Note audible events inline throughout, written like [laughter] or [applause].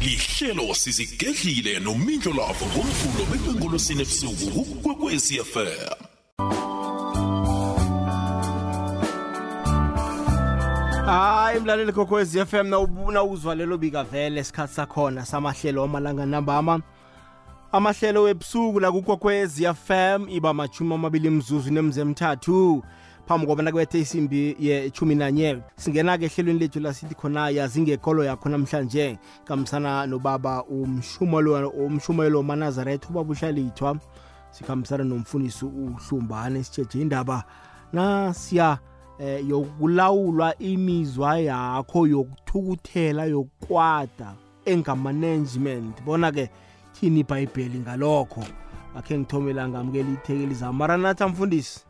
lihlelo sizigedlile nomindlo lavo ngomvulo bekwengolosini ebusuku kukwekwezi fm hayi mlaleli kokwez f m nawuzwa lelo bika vele isikhathi sakhona samahlelo amalanga nambama. Amahlelo webusuku la kukokwez f m iba machumi amabili mzuzu nemze emthathu phambi kobana kubethe isimbi yechumi nanye. Singena-ke ehlelweni lethu lasithi khona yazi ngekolo yakho namhlanje. Kambisana nobaba umshumelo umshumelo manazaretha ubaba uhlalithwa sikhambisana nomfundisi uhlumbane sitsheje indaba nasiya eh yokulawulwa imizwa yakho yokuthukuthela yokwada engamanagement bona ke thini ibhayibheli ngalokho? Akhe ngithomela ngamukela ithekeli zami. Maranatha mfundisi.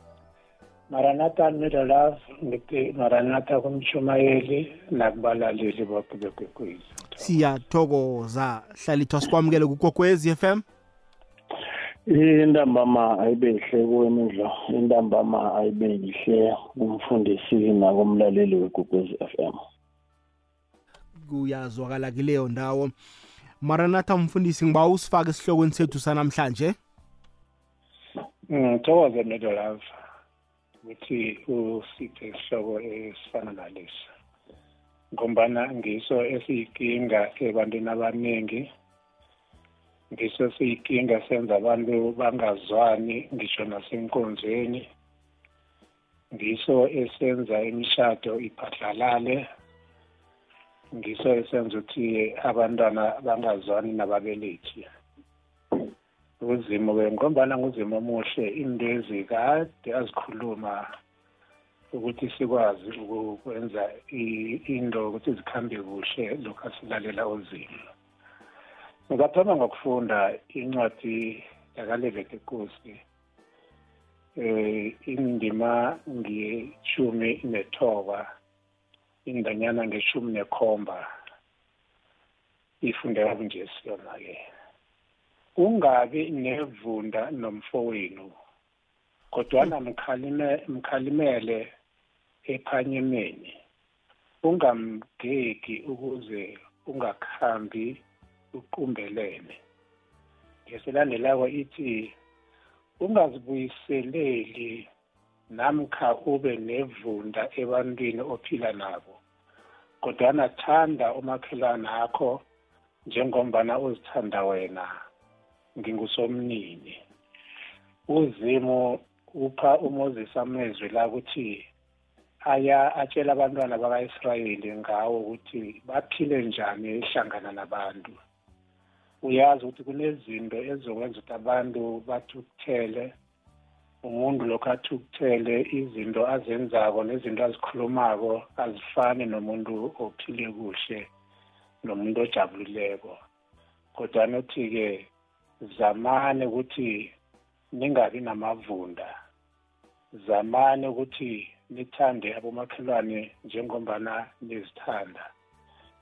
Maranatha middle love ngithi maranatha kumshumayeli nakubalaleli bonke bekwekwezi siyathokoza. Hlalithwa sikwamukele kukokwezi FM intambama ayibe yihle kuwemidlo intambama ayibe yihle kumfundisi nakumlaleli wegugwezi f m. Kuyazwakala kileyo ndawo. Maranatha mfundisi ngiba usifake esihlokweni sethu sanamhlanje. Ngithokoze middle love ukuthi usiphe isihloko esifana nalesi. Ngombana ngiso esiyinkinga ebantwini abaningi ngiso siyinkinga senza abantu bangazwani ngisho nasenkonzweni. Ngiso esenza imishado iphatlalale ngiso esenza ukuthi abantwana bangazwani nababelethi. Uzimo ke ngombana nguzimo omuhle. Into ezikade azikhuluma ukuthi sikwazi ukwenza into ukuthi zikhambe kuhle lokhu asilalela uzimo. Ngizathoma ngokufunda incwadi yakalevete nkosi eh indima ngeshumi nethoba indanyana ngeshumi nekhomba ifundeka kunje siyona ke ungabi nevunda nomfowenu kodwana mkhalime mkhalimele ephanyemeni. Ungamgeki ukuze ungakhambi uqumbelene. Ngesilandelako ithi ungazibuyiseleli namkha ube nevunda ebantwini ophila nabo kodwana thanda umakhelwane akho njengombana uzithanda wena. Ngingusomnini. Uzimu upha umoses amezwi la ukuthi aya atshela abantwana baka-israyeli ngawo ukuthi baphile njani ehlangana nabantu. Uyazi ukuthi kunezinto ezokwenza ukuthi abantu bathukuthele umuntu lokhu athukuthele izinto azenzako nezinto azikhulumako azifani nomuntu ophile kuhle nomuntu ojabulileko. Kodwa nothi-ke zamane ukuthi ningabi namavunda zamane ukuthi nithande abomakhelwane njengombana nizithanda.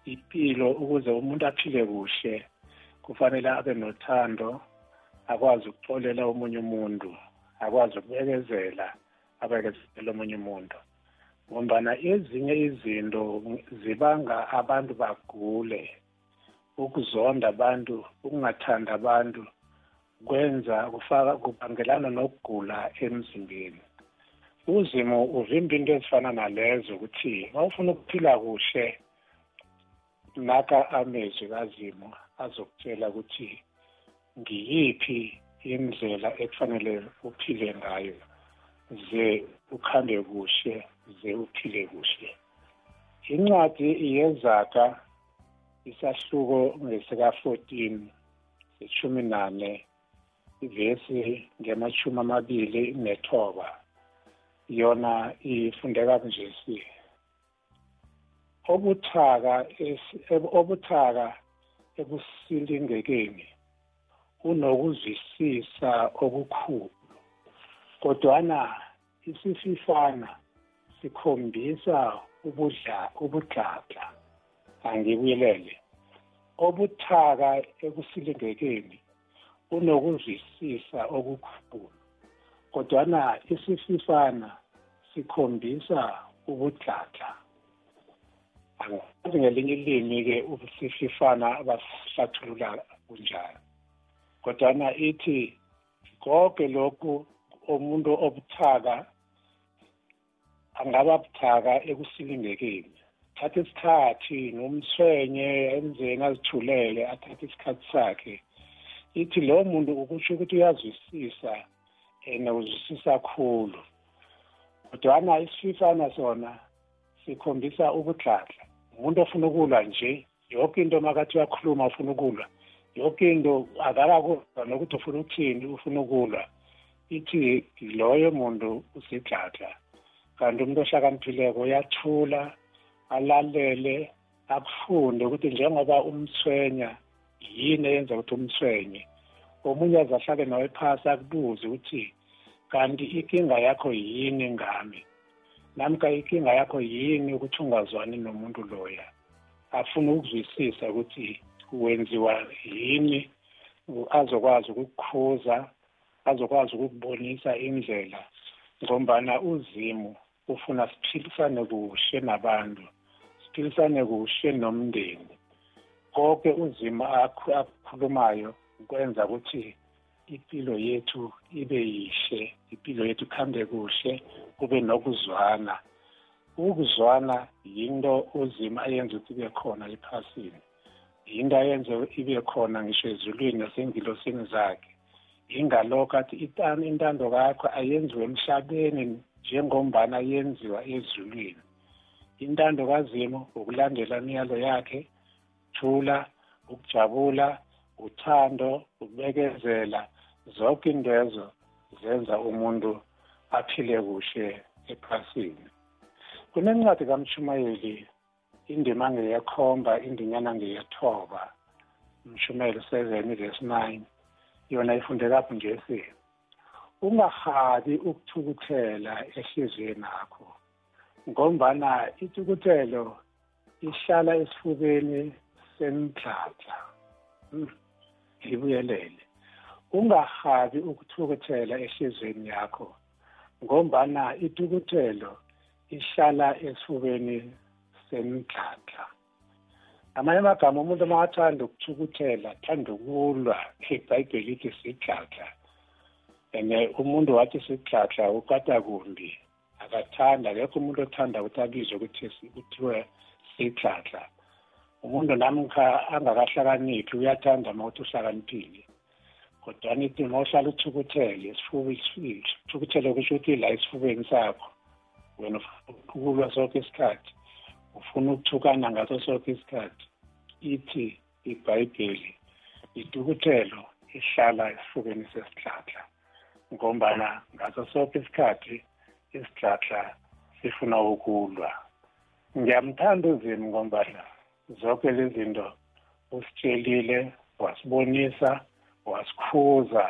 Impilo ukuze umuntu aphile kuhle kufanele abe nothando akwazi ukuxolela omunye umuntu akwazi ukubekezela abekezela omunye umuntu. Ngombana ezinye izinto zibanga abantu bagule. Ukuzonda abantu ukungathanda abantu kwenza kufaka kubangelana nokugula emzimbeni. Uzimo uvimba into ezifana nalezo ukuthi mawufuna ukuphila kuhle naka amezwi kazimo azokutshela ukuthi ngiyiphi indlela ekufanele uphile ngayo ze ukhambe kuhle ze uphile kuhle. Incwadi yezaka isahluko ngesika-14 seshumi nane ivesi ngemashumi amabili nethoba. Yona ifundeka nje si. Obuthaka obuthaka ekusilingekeni unokuzwisisa okukhulu kodwana isififana sikhombisa ubudla ubudladla angibuyelele. Obuthaka ekusilingekeni unokuzwisisa okukhulu kodwana isififana sikhombisa ubudladla angazi ngelinye ilimi-ke usififana basihlathulula kunjani kodwana ithi konke lokhu umuntu obuthaka angaba buthaka ekusilingekeni thatha isikhathi nomswenye enzeni azithulele athathe isikhathi sakhe. Ithi lo muntu ukusho ukuthi uyazwisisa and uzwisisa kakhulu. Kodwana isififana sona sikhombisa ubudladla. Umuntu ofuna ukulwa nje yonke into makathi uyakhuluma ufuna ukulwa. Yonke into akakakuzwa nokuthi ufuna ukuthini ufuna ukulwa. Ithi loyo muntu usidladla. Kanti umuntu ohlakaniphileko uyathula alalele akufunde ukuthi njengoba umthwenya yini eyenza ukuthi umthwenye omunye aze ahlale nawe phasi akubuze ukuthi kanti inkinga yakho yini ngami? Namka inkinga yakho yini ukuthi ungazwani nomuntu loya? Afuna ukuzwisisa ukuthi wenziwa yini azokwazi ukukukhuza azokwazi ukukubonisa indlela ngombana uzimu ufuna siphilisane kuhle nabantu siphilisane kuhle nomndeni konke uzima akhulumayo kwenza ukuthi impilo yethu ibe yihle impilo yethu kuhambe kuhle kube nokuzwana ukuzwana yinto uzima ayenza ukuthi ibe khona ephasini yinto ayenze ibe khona ngisho ezulwini nasengilosini zakhe ingalokho athi intando kakho ayenziwe emhlabeni njengombana yenziwa ezulwini. Intando kazimo ukulandela imiyalo yakhe thula ukujabula uthando ukubekezela zonke intezo zenza umuntu aphile kuhle ephasini. Kunencwadi kamshumayeli indima ngeyekhomba indinyana ngeyethoba. Umshumayeli seven verse nine yona ifundekaphi ngesi ungahabi ukuthukuthela ehliziyweni yakho ngombana ithukuthelo ihlala esifubeni semdladla ngibuyelele. Ungahabi ukuthukuthela ehliziyweni yakho ngombana itukuthelo ihlala esifubeni semdladla amanye amagama umuntu uma athanda ukuthukuthela athanda ukulwa ibhayibheli ithi sidladla and umuntu wathi sidladla ukata kumbi. Akathanda akekho umuntu othanda ukuthi abizwe ukuthi kuthiwe sidladla umuntu namkha angakahlakaniphi uyathanda uma ukuthi uhlakaniphile. Kodwa nithi uma uhlala uthukuthele isithukuthele kusho ukuthi la esifubeni sakho wena ukulwa sonke isikhathi ufuna ukuthukana ngaso sonke isikhathi. Ithi ibhayibheli itukuthelo ihlala esifubeni sesihlahla. Ngombana ngaso sonke isikhathi isihlahla sifuna ukulwa ngiyamthanda uzimi ngombana zonke lezi zinto usitshelile wasibonisa wasikhuza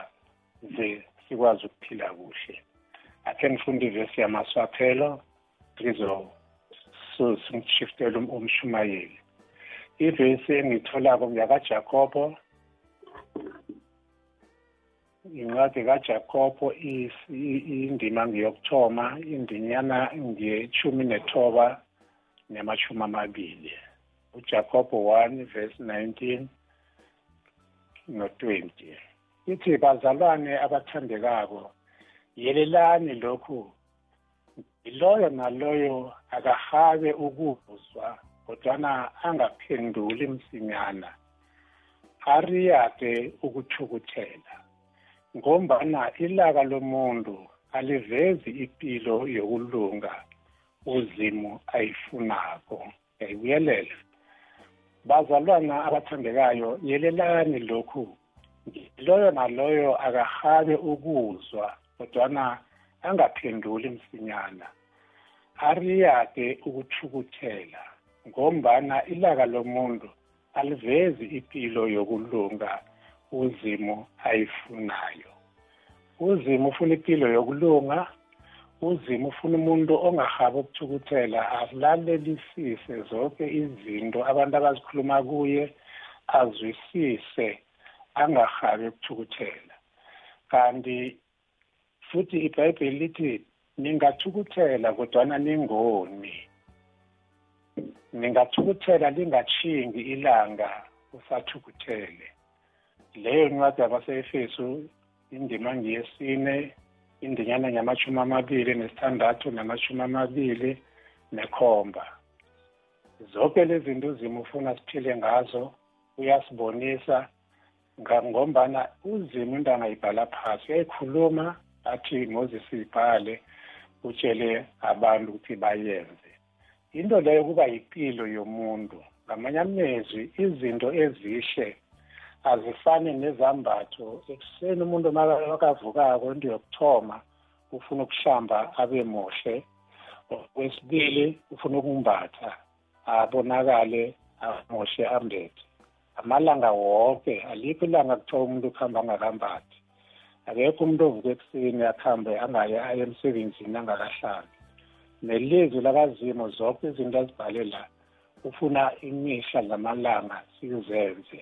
ze sikwazi ukuphila kuhle. Akhe ngifunde ivesi yamaswaphelo ngizo so singishifitele um-, umshumayeli. Ivesi engiyitholako ngiyakajakobo incwadi kajakobo indima ngiyokuthoma indinyana ngiyeshumi nethoba nemashumi amabili uJakobo 1 verse 19 no20 ithi bazalwane abathandekako yelelani lokhu. Iloyo naloyo akahabe ukuzwa kodwana angaphenduli msinyana. Ariyade ukuthukuthela. Ngombana ilaka lomuntu alivezi impilo yokulunga uzimu ayifunako. Yayibuyelela bazalwana abathandekayo yelelani lokhu. Loyo naloyo akahabe ukuzwa kodwana angaphenduli msinyana. Ariyade ukuthukuthela ngombana ilaka lomuntu alivezi impilo yokulunga uzimu ayifunayo. Uzimu ufuna impilo yokulunga uzima ufuna umuntu ongahabi ukuthukuthela alalelisise zonke izinto abantu abazikhuluma kuye azwisise angahabi ukuthukuthela. Kanti futhi ibhayibheli lithi ningathukuthela kodwana ningoni. Ningathukuthela lingatshingi ilanga usathukuthele. Leyo ncwadi yabase-efesu indima ngiyesine indinyana ngamashumi amabili nesithandathu namashumi amabili nekhomba. Zonke lezi zinto uzima ufuna siphile ngazo uyasibonisa ngombana uzima into angayibhala phasi. Uyayikhuluma athi moses ibhale utshele abantu ukuthi bayenze. Into leyo kuba yipilo yomuntu. Ngamanye amezwi izinto ezihle azifani nezambatho. Ekuseni umuntu makavukako into yokuthoma ufuna ukuhlamba abe muhle. Okwesibili ufuna ukumbatha abonakale amuhle ambethe. Amalanga wonke alikho ilanga kuthiwa umuntu ukuhamba angakambathi? Akekho umuntu ovuka ekuseni akuhambe angaye aye emsebenzini angakahlambi nelizwi lakazimo zonke izinto azibhale la ufuna imihla namalanga sizenze.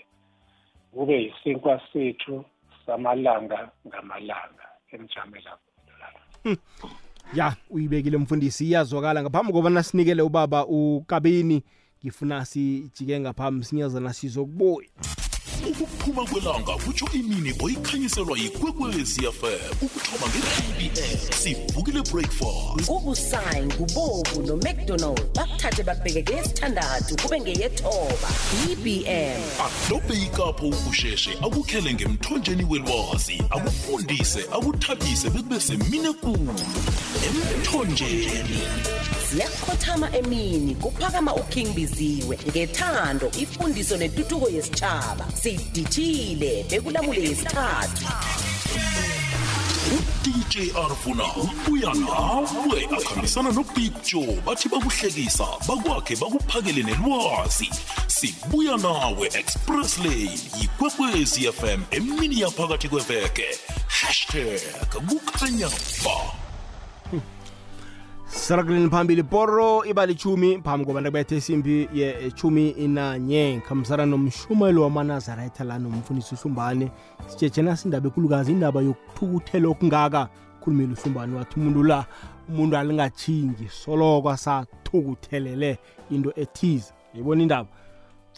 Kube yisinkwa sethu samalanga ngamalanga emjamela hmm. ya uyibekile mfundisi iyazwakala ngaphambi kobana sinikele ubaba ukabini ngifuna sijike ngaphambi sinyazana sizokubuya ukuphuma kwelanga kutsho imini oyikhanyiselwa yikwekwezi fm ukuthoma nge-abs sivukile breakfast. Ngubusayi ngubobu nomacdonald bakuthathe bakubheke ngeyesithandathu kube ngeyethoba. Ibm adobhe ikapho ukusheshe akukhele ngemthonjeni welwazi akufundise akuthabise bekube semine kulu emthonjeni. Ziyakhothama emini kuphakama uking biziwe ngethando ifundiso nentutuko yesitshaba sidithile bekulamule yesithathu udj arvuna ubuya nawe. Akhambisana nobig joe bathi bakuhlekisa bakwakhe bakuphakele nelwazi. Sibuya nawe express lane yikwekwezi fm emini yaphakathi kweveke. Hashtag kukhanya ba. Sirakuleni phambili poro ibalichumi phambi kobana kubethe isimbi yechumi inanye khambisana nomshumelo wamanazaretha la nomfundisi uhlumbane sitshejena sindaba ekulukazi indaba yokuthukuthela okungaka. Khulumile uhlumbane wathi umuntu la umuntu alingachingi soloko asathukuthelele into ethize. Yibona indaba?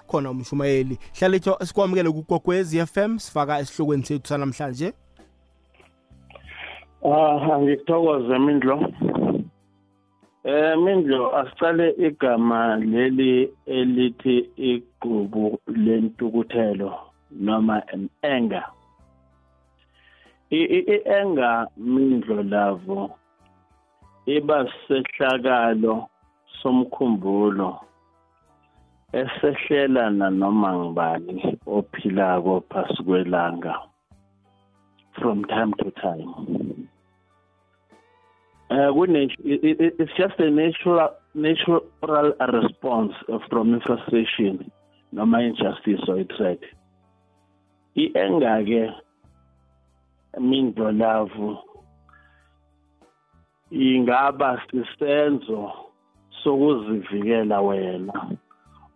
Khona umshumayeli. Hlalitho sikwamukele kukwekwezi FM sifaka esihlokweni sethu sanamhlanje. Ah ngikuthokoze mindlo. Eh Mindlo asicale igama leli elithi igqubu lentukuthelo noma an anger. I-anger Mindlo lavo iba sehlakalo somkhumbulo esehlela noma ngibani ophilako phasi kwelanga from time to time. Uh, it's just a natural natural response from frustration noma injustice or threat i-anger ke mindlo lavu ingaba sisenzo sokuzivikela wena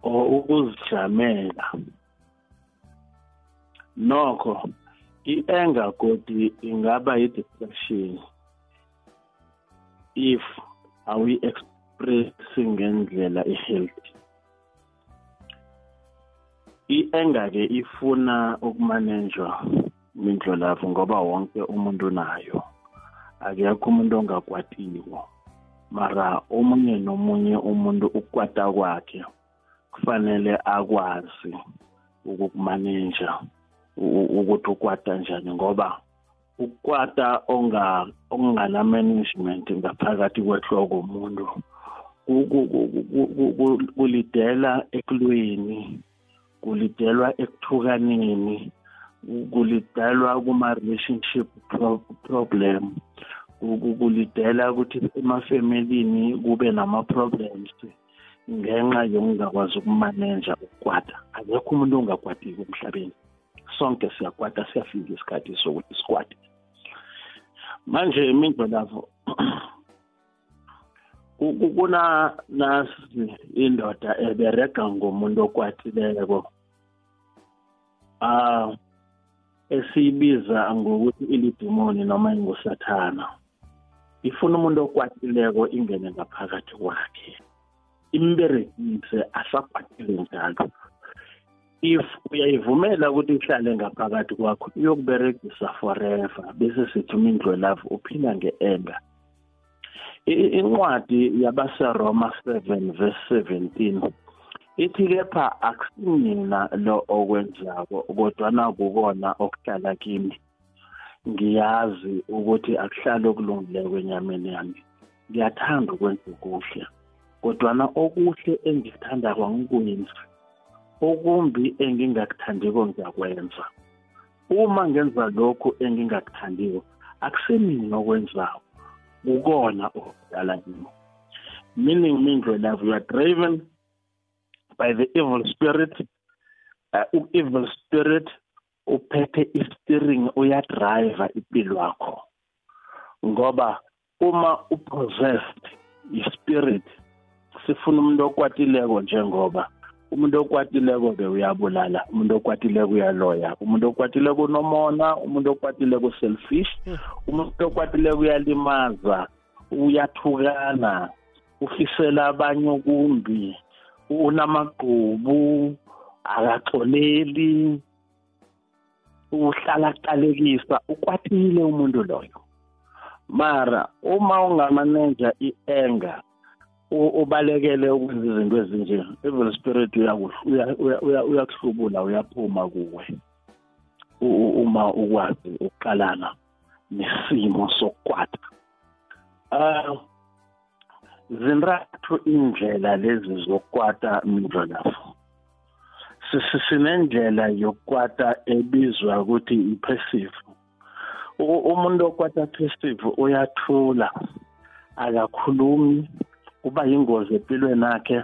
or ukuzijamela. Nokho i-anger kodi ingaba yi-depression. If awi-expressing ngendlela e-healthy. I-anger ke ifuna ukumanenjwa mindlolavu ngoba wonke umuntu nayo akekho umuntu ongakwatiwo mara omunye nomunye umuntu ukukwata kwakhe kufanele akwazi ukukumaneja ukuthi ukwata njani ngoba ukukwata okungana management ngaphakathi kwehloko umuntu kulidela ekulweni kulidelwa ekuthukaneni kulidelwa kuma-relationship problem kulidela ukuthi emafemelini kube nama-problems ngenxa yokungakwazi ukumaneja ukukwata akekho umuntu ongakwatiki emhlabeni. Sonke siyakwata siyafika isikhathi sokuthi sikwate. Manje imindlolavo kuna nasi indoda eberega ngomuntu okwatileko ah esiyibiza ngokuthi ilidimoni noma ingusathana. Ifuna umuntu okwatileko ingene ngaphakathi kwakhe. Imberekise asakwatile njalo if uyayivumela ukuthi ihlale ngaphakathi kwakho iyokuberegisa forever bese sithi umindlo love uphila nge-enga incwadi yabaseroma 7 verse 17 ithi kepha akusimina lo okwenzako kodwana kukona okuhlala kimi. Ngiyazi ukuthi akuhlali okulungileko enyameni yami. Ngiyathanda ukwenza okuhle kodwana okuhle engikuthandako angikwenzi. Okumbi engingakuthandiko ngiyakwenza. Uma ngenza lokhu engingakuthandiko akusemina okwenzako? Kukona okudala kimi. Meaning mindlo love you are driven by the evil spirit. Uh, evil spirit uphethe i-steering uyadrive impilo yakho. Ngoba uma upossessed i-spirit sifuna umuntu okwatileko njengoba umuntu okwatileko ke uyabulala umuntu okwatileko uyaloya umuntu okwatileko unomona umuntu okwatileko selfish umuntu okwatileko uyalimaza uyathukana ufisela abanye okumbi unamagqubu akaxoleli uhlala qalekisa ukwatile umuntu loyo. Mara uma ungamaneja i-anger ubalekele ukwenza izinto ezinje evil spirit uyakuhlubula uyaphuma kuwe. Uma ukwazi ukuqalana nesimo sokukwata uh zinrathu indlela lezi zokukwata mindlolafu sinendlela yokukwata ebizwa ukuthi i-passive. Umuntu okwata passive uyathula akakhulumi kuba yingozi empilweni yakhe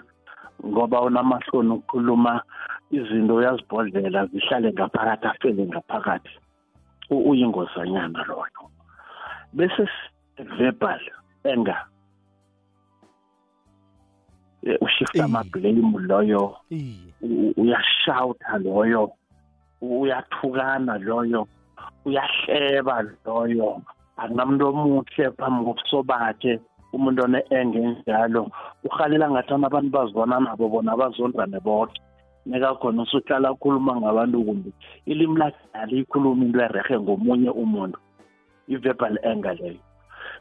ngoba unamahloni ukukhuluma izinto uyazibhodlela zihlale ngaphakathi afele ngaphakathi. Uyingozanyana loyo. Bese verbal anger ushifta ama-blame loyo. Uyashawutha loyo. Uyathukana loyo. Uyahleba loyo. Akunamuntu omuhle phambi kobuso bakhe. Umuntu one-enge njalo uhalela ngathana abantu bazibona nabo bona bazondane bonke nekakhona usuhlala akhuluma ngabantu kumbi ilimi lakhe aliyikhuluma into erehe ngomunye umuntu i-verbal anger leyo.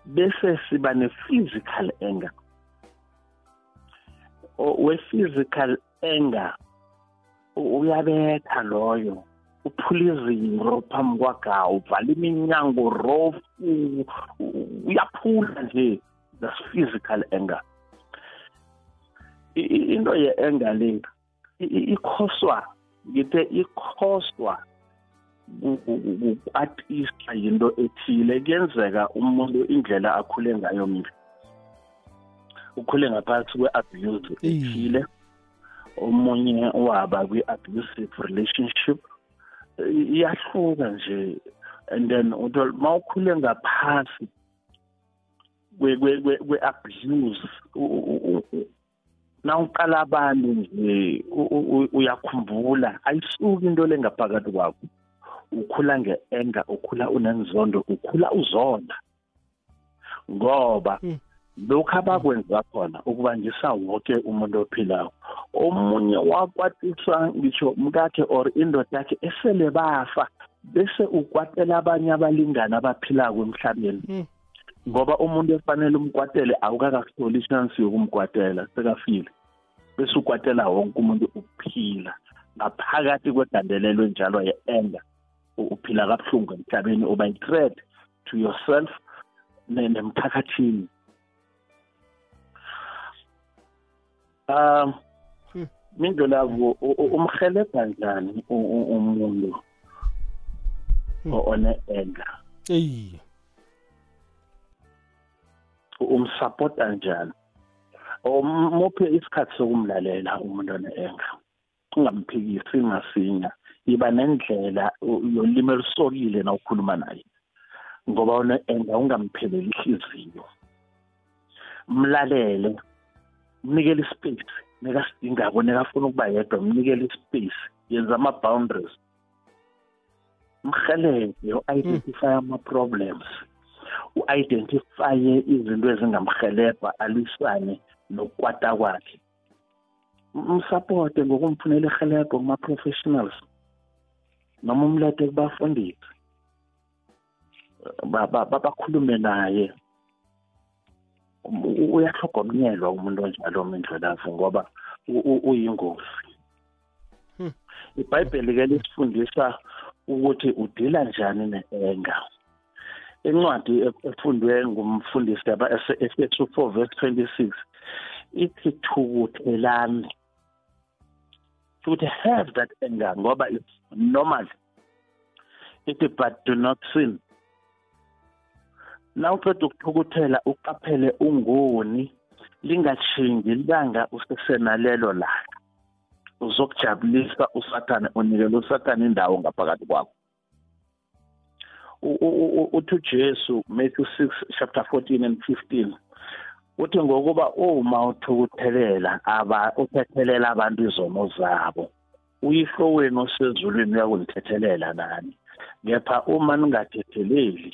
Bese siba ne-physical anger. We-physical anger uyabetha loyo uphula izinto phambi kwakhe uvala iminyango rofu uyaphula nje. That's physical anger into ye-anger le ikhoswa ngithe ikhoswa kukwatisa yinto ethile kuyenzeka umuntu indlela akhule ngayo mbi ukhule ngaphakathi kwe-abuse ethile omunye waba kwi-abusive relationship. Iyahluka nje and then uma ukhule ngaphasi kwe-abuse nawuqala abantu nje uyakhumbula. Ayisuki into lengaphakathi kwakho. Ukhula nge-enga ukhula unenzondo ukhula uzonda. Ngoba mm. lokhu abakwenza khona ukubangisa wonke umuntu ophilayo omunye wakwatisa ngisho mkakhe or indoda yakhe esele bafa bese ukwatela abanye abalingani abaphilako emhlabeni. Mm. Ngoba umuntu efanele umkwatele awukakakutholi ichance yokumkwatela sekafile. Bese ukwatela wonke umuntu ukuphila. Ngaphakathi kwegandelelo njalo ye-anger uphila kabuhlungu emhlabeni uba i-threat to yourself nemphakathini. Um mindlolavo umhelebha njani umuntu one-anger? Eyi. Umsupporta njani umuphe isikhathi sokumlalela umuntu one-enga ungamphikisi ngasinya iba nendlela yolimi elisokile na ukhuluma naye? Ngoba une-enga ungampheleli ihliziyo mlalele mnikele ispace. Nekasidingako nekafuna ukuba yedwa mnikele ispace. Yenza ama-boundaries. Mhelebhe u-identify ama-problems. U-identifye izinto ezingamhelebha alisane nokukwata kwakhe. Umsupporte ngokumfunela ihelebho kuma-professionals noma umlethe kubafundisi. Bakhulume naye. Uyahlogomnyelwa umuntu onjalo mindlelavu ngoba uyingozi. Hmm. ibhayibheli-ke lisifundisa ukuthi udila njani ne-enga incwadi efundwe ngumfundisi efesu 4 verse 26 ithi thukuthelani should have that anger ngoba it's normal. Ithi but do not sin. Na uqeda ukuthukuthela uqaphele ungoni lingashingi libanga usesenalelo laka uzokujabulisa usathane unikele usathane indawo ngaphakathi kwakho. Uthi uJesu Matthew 6 chapter 14 and 15 uthi ngokuba uma uthukuthelela aba uthethelela abantu izono zabo uyihlo wenu osezulwini uyakunithethelela nani? Kepha uma ningathetheleli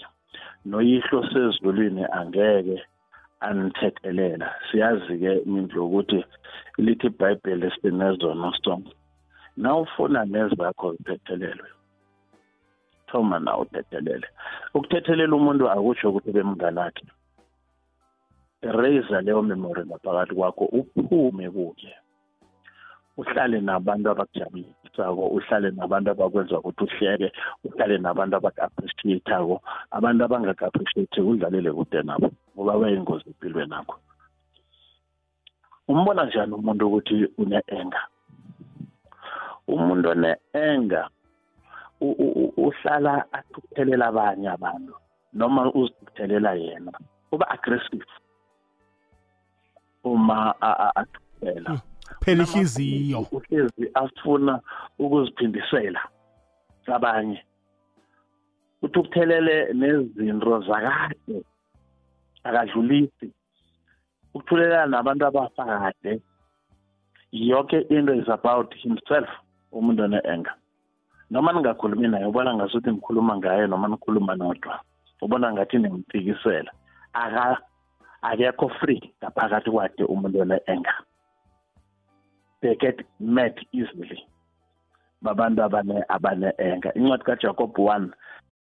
noyihlo sezulwini angeke anithethelela siyazi-ke mindlu ukuthi lithi ibhayibheli sinezono sonke na ufuna nezakho zithethelelwe. Thoma na uthethelele ukuthethelela umuntu akusho ukuthi bemnganakhe. Erase leyo memory ngaphakathi kwakho uphume kuye uhlale nabantu abakujabulisako uhlale nabantu abakwenza ukuthi uhleke uhlale nabantu abaku-appreciate-ako abantu abangaku-appreciate udlalele kude nabo ngoba bayingozi empilweni akho umbona njani umuntu ukuthi une-enga umuntu one-enga uhlala athukuthelela abanye abantu noma uzithukuthelela yena uba aggressive uma athukuthela. Hmm. phela ihliziyo. uhlezi afuna ukuziphindisela abanye. Uthi ukuthelele nezinto zakade akadlulisi. Ukuthulelela nabantu abafakade yonke into is about himself umuntu one-anger. Noma ningakhulumi naye ubona ngasuthi nikhuluma ngaye noma nikhuluma nodwa ubona ngathi nimfikisela. Akekho free ngaphakathi kwakhe umuntu one-anger they get mad easily. Babantu abane abane enga. Incwadi kaJacob 1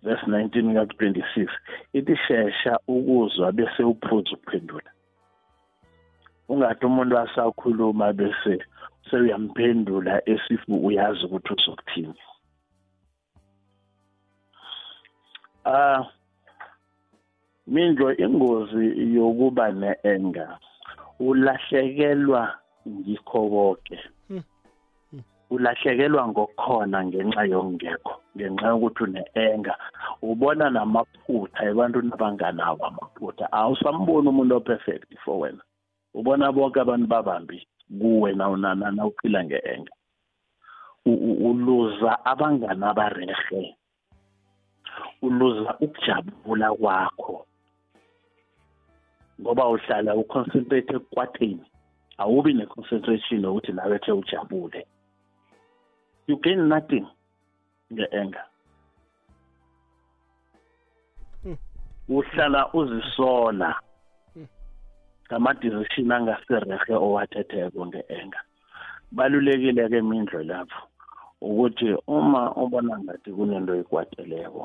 verse 19 ka 26 ithi shesha ukuzwa bese uphuza ukuphendula. Ungathi umuntu asakhuluma bese sewuyamphendula esifu uyazi ukuthi uzokuthini. Ah mindlo ingozi yokuba ne-enga ulahlekelwa ngikho konke hmm. Hmm. ulahlekelwa ngokukhona ngenxa yokungekho ngenxa yokuthi une-enga ubona namaphutha ebantwini abanganawo amaphutha. Awusamboni umuntu operfect for wena. Ubona bonke abantu babambi kuwe nawunana uphila nge-enga uluza abangani abarehe uluza ukujabula kwakho ngoba uhlala uconcentrate ekukwatheni awubi ne-concentration ukuthi nawe the ujabule you gain nothing nge-anger hmm. uhlala uzisola hmm. ngama-decision angasirehe owathetheko nge-anger balulekile-ke mindlo lapho ukuthi uma ubona ngathi kunento ekwateleko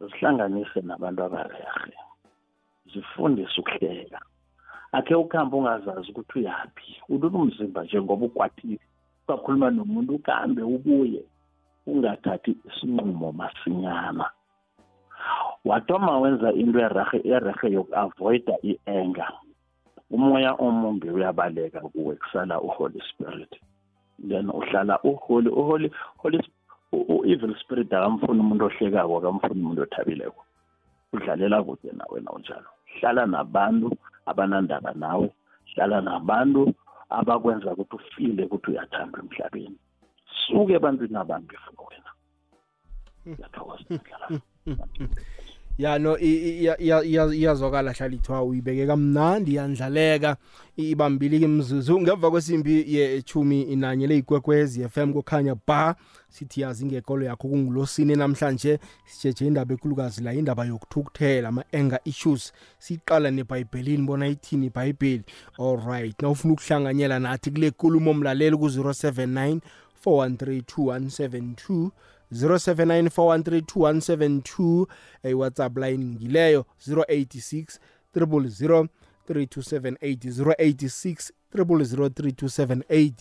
zihlanganise nabantu abarehe zifundise ukuhleka akhe ukuhamba ungazazi ukuthi uyaphi ulula umzimba njengoba ukwatile ungakhuluma nomuntu uhambe ubuye ungathathi isinqumo masinyana. Wathoma wenza into erahe erahe yoku-avoida i-anger. Umoya omumbi uyabaleka kuwe kusala uholy spirit. Then uhlala uholy uholy holy u-evil spirit akamfuni umuntu ohlekako akamfuni umuntu othabileko. Udlalela kude nawe nawunjalo hlala nabantu abanandaba nawe hlala nabantu abakwenza ukuthi ufile ukuthi uyathandwa emhlabeni. Suke ebantwini abambi for wena. [laughs] Ngiyathokoza [laughs] ya no i- i- iya- iya- iya- iyazwakala hlala ithiwa uyibeke kamnandi iyandlaleka ibambile ke imzuzu. Ngemva kwesimbi yechumi inanye leyigwekwezi FM kukhanya ba sithi yazi ngekolo yakho kungulosini namhlanje. Sijeje indaba ekhulukazi la indaba yokuthukuthela ama-anger issues. Siqala nebhayibhelini bona ithini ibhayibheli? Alright na ufuna ukuhlanganyela nathi kule nkulumo mlaleli ku-079 4132172 0794132172 iwhatsapp line ngileyo 086 000 3278 086 000 3278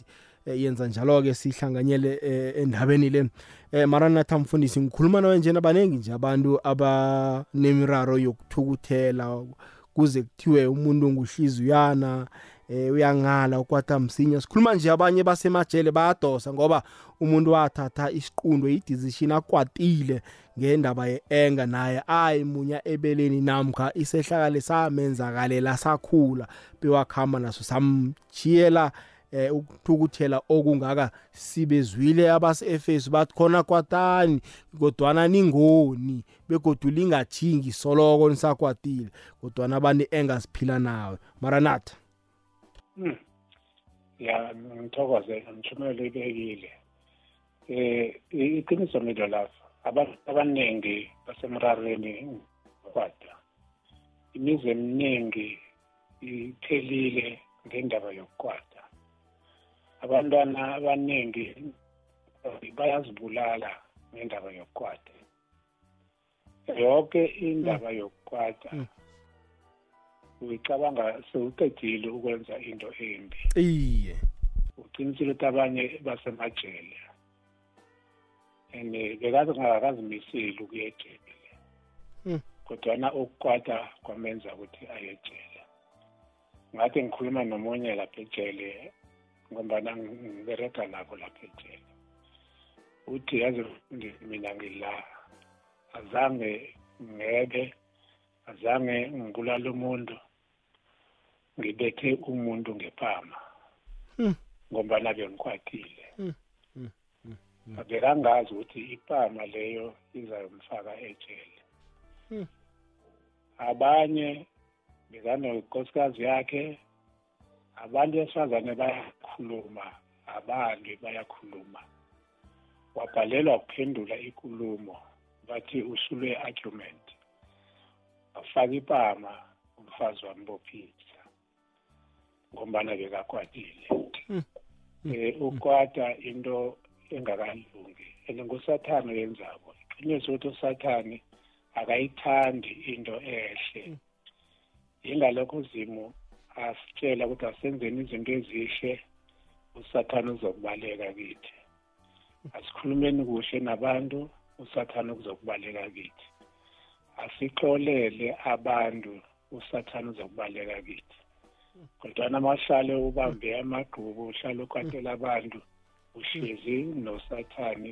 Eh, yenza njalo-ke sihlanganyele eh, endabeni le. Eh, maranatha mfundisi ngikhuluma nawe njena baningi nje abantu abanemiraro yokuthukuthela kuze kuthiwe umuntu nguhliziyana eh uyangala ukwata msinya sikhuluma nje abanye basemajele bayadosa ngoba umuntu wathatha isiqundo idecision akwatile ngendaba ye-enga naye ayimunya ebeleni namkha isehlakale samenzakalela sakhula bewakhamba naso samjiyela eh ukuthukuthela okungaka sibezwile abase-efesu bathi khona kwatani kodwana ningoni begodu lingathingi soloko nisakwatile kodwana abantu engasiphila nawe maranatha. Ya ngithokoze ngithumele ibekile eh i- iqiniso milo lapha abantu abaningi basemrarweni kwada imizi eminingi iphelile ngendaba yokukwada abantwana abaningi bayazibulala ngendaba yokukwada yonke indaba yokukwada Mm. Uyicabanga sewuqedile ukwenza into embi. Iye. Uqinisile ukuthi abanye basemajele. And bekaze ngakazimiseli ukuya ejele. Mm. kodwana ukukwata kwamenza ukuthi aye ejele. Ngathi ngikhuluma nomunye lapha ejele ngombana ngibereka nabo lapha ejele. Uthi yazi mfundisi, mina ngila. Azange ngebe azange ngibulala umuntu. Ngibethe umuntu ngepama Hmm. ngombana bengikwatile Hmm. Hmm. Hmm. bekangazi ukuthi ipama leyo izayomfaka ejele Hmm. abanye bekanonkosikazi yakhe abantu besifazane bayakhuluma abantu bayakhuluma wabhalelwa ukuphendula ikulumo bathi usulwe argument wafaka ipama umfazi wambophisa ngombana bekakwatile Mm. eh ukwata into engakalungi. And ngusathane oyenzako iqiniso ukuthi usathane akayithandi into ehle. Yingalokho uzimu asitshela ukuthi asenzeni izinto ezihle usathane uzokubaleka kithi. Asikhulumeni kuhle nabantu usathane uzokubaleka kithi. Asixolele abantu usathane uzokubaleka kithi. Kodwana mahlale ubambe amagqubu uhlale ukwatela abantu uhlezi nosathane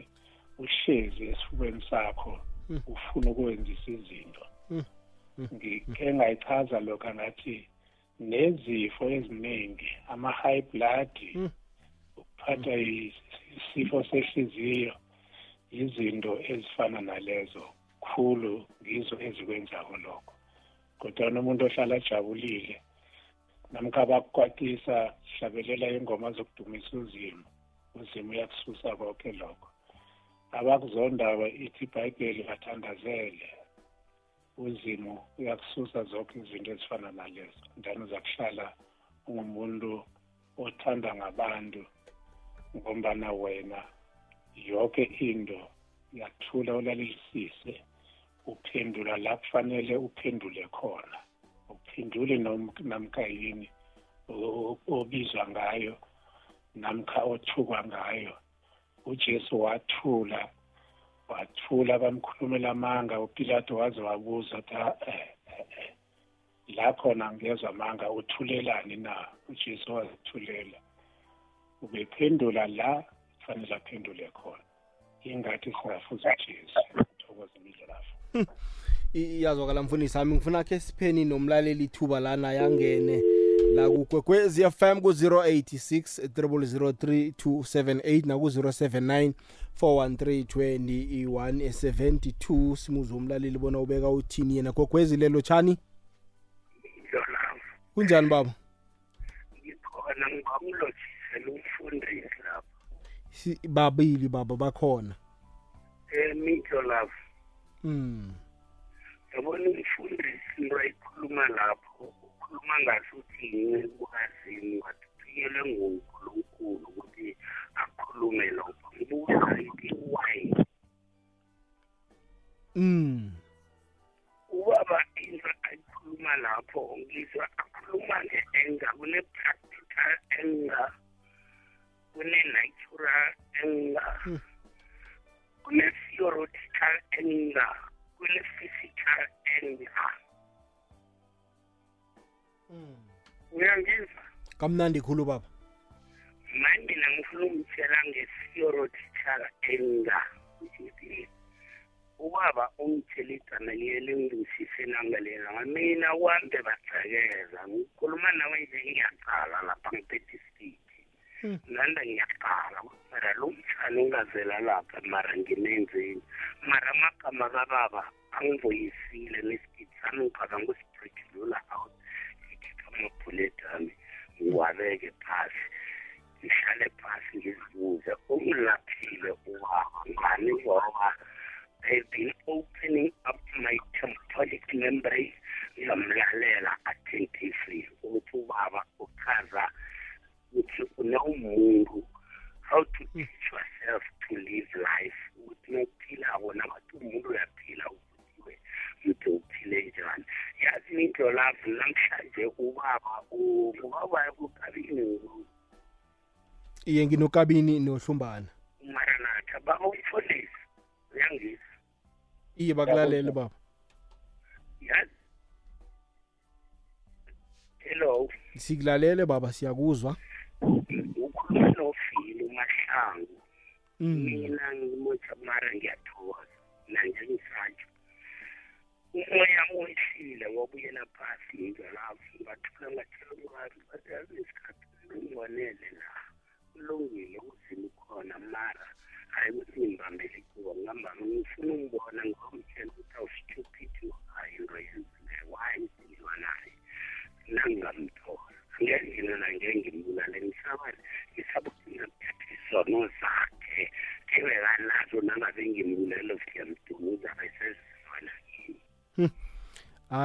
uhlezi esifubeni sakho ufuna ukwenzisa izinto. Ngike ngayichaza lokho ngathi nezifo eziningi ama-high blood ukuphathwa isifo sehliziyo izinto ezifana nalezo khulu ngizo ezikwenzako lokho. Kodwa umuntu ohlala ajabulile namkha bakukwatisa hlabelela ingoma zokudumisa uzimu. Uzimu uyakususa konke lokho. Abakuzondayo ithi ibhayibheli bathandazele. Uzimu uyakususa zonke izinto ezifana nalezo. Then uza kuhlala ungumuntu othanda ngabantu ngombana wena yonke into yathula ulalelisise uphendula la kufanele uphendule khona. Uphendule nom- namkha yini o- obizwa ngayo namkha othukwa ngayo. Ujesu wathula wathula bamkhulumela amanga upilato waze wabuza ukuthi "Ah, eh, eh, eh, la khona ngezwa amanga uthulelani na? Ujesu wazithulela. Ubephendula la kufanele aphendule khona. Ingathi singafuza ujesu. Thokoza imidlalafu [laughs] iyazwakala mfundisi wami ngifuna khe sipheni nomlaleli ithuba lana yangene. La kukwekwezi fm ku-086 003278 naku-079 413 2172 simuze umlaleli bona ubeka uthini yena. Gogwezi lelo tshani? Yona kunjani baba? Ngikhona ngingamlothisela umfundisi lapha. Si- babili baba bakhona. Um midlolaf mm. Yabona umfundisi into ayikhuluma lapho ukhuluma ngasuthi ngikwazini wathuthukele ngunkulunkulu ukuthi akhulume lokho. Ngibuza ithi why Mm. ubaba into ayikhuluma lapho ngizwa akhuluma nge-anger kune-practical anger kune-natural anger kune-theoretical anger kune-physical anger uyangizwa? Kamnandi khulu baba. Manje mina ngifuna ukutshela nge-theoretical anger ukuthi ubaba ungitshela igama liye lingizwisise nangalela mina kwambe bajekeza. Ngikhuluma nawe nje ngiyaqala lapha ngiphethe isipiti Hmm. Nanda ngiyaqala mara lo mtshana ungazela lapha mara nginenzeni mara amagama kababa angivoyisile nesipiti iye nginokabini nohlumbana umaranatha baba umfundisi uyangizwa. Iye bakulalele baba. Yazi? Hello? Sikulalele baba siyakuzwa. Ukhuluma nofile umahlangu. Mm. mina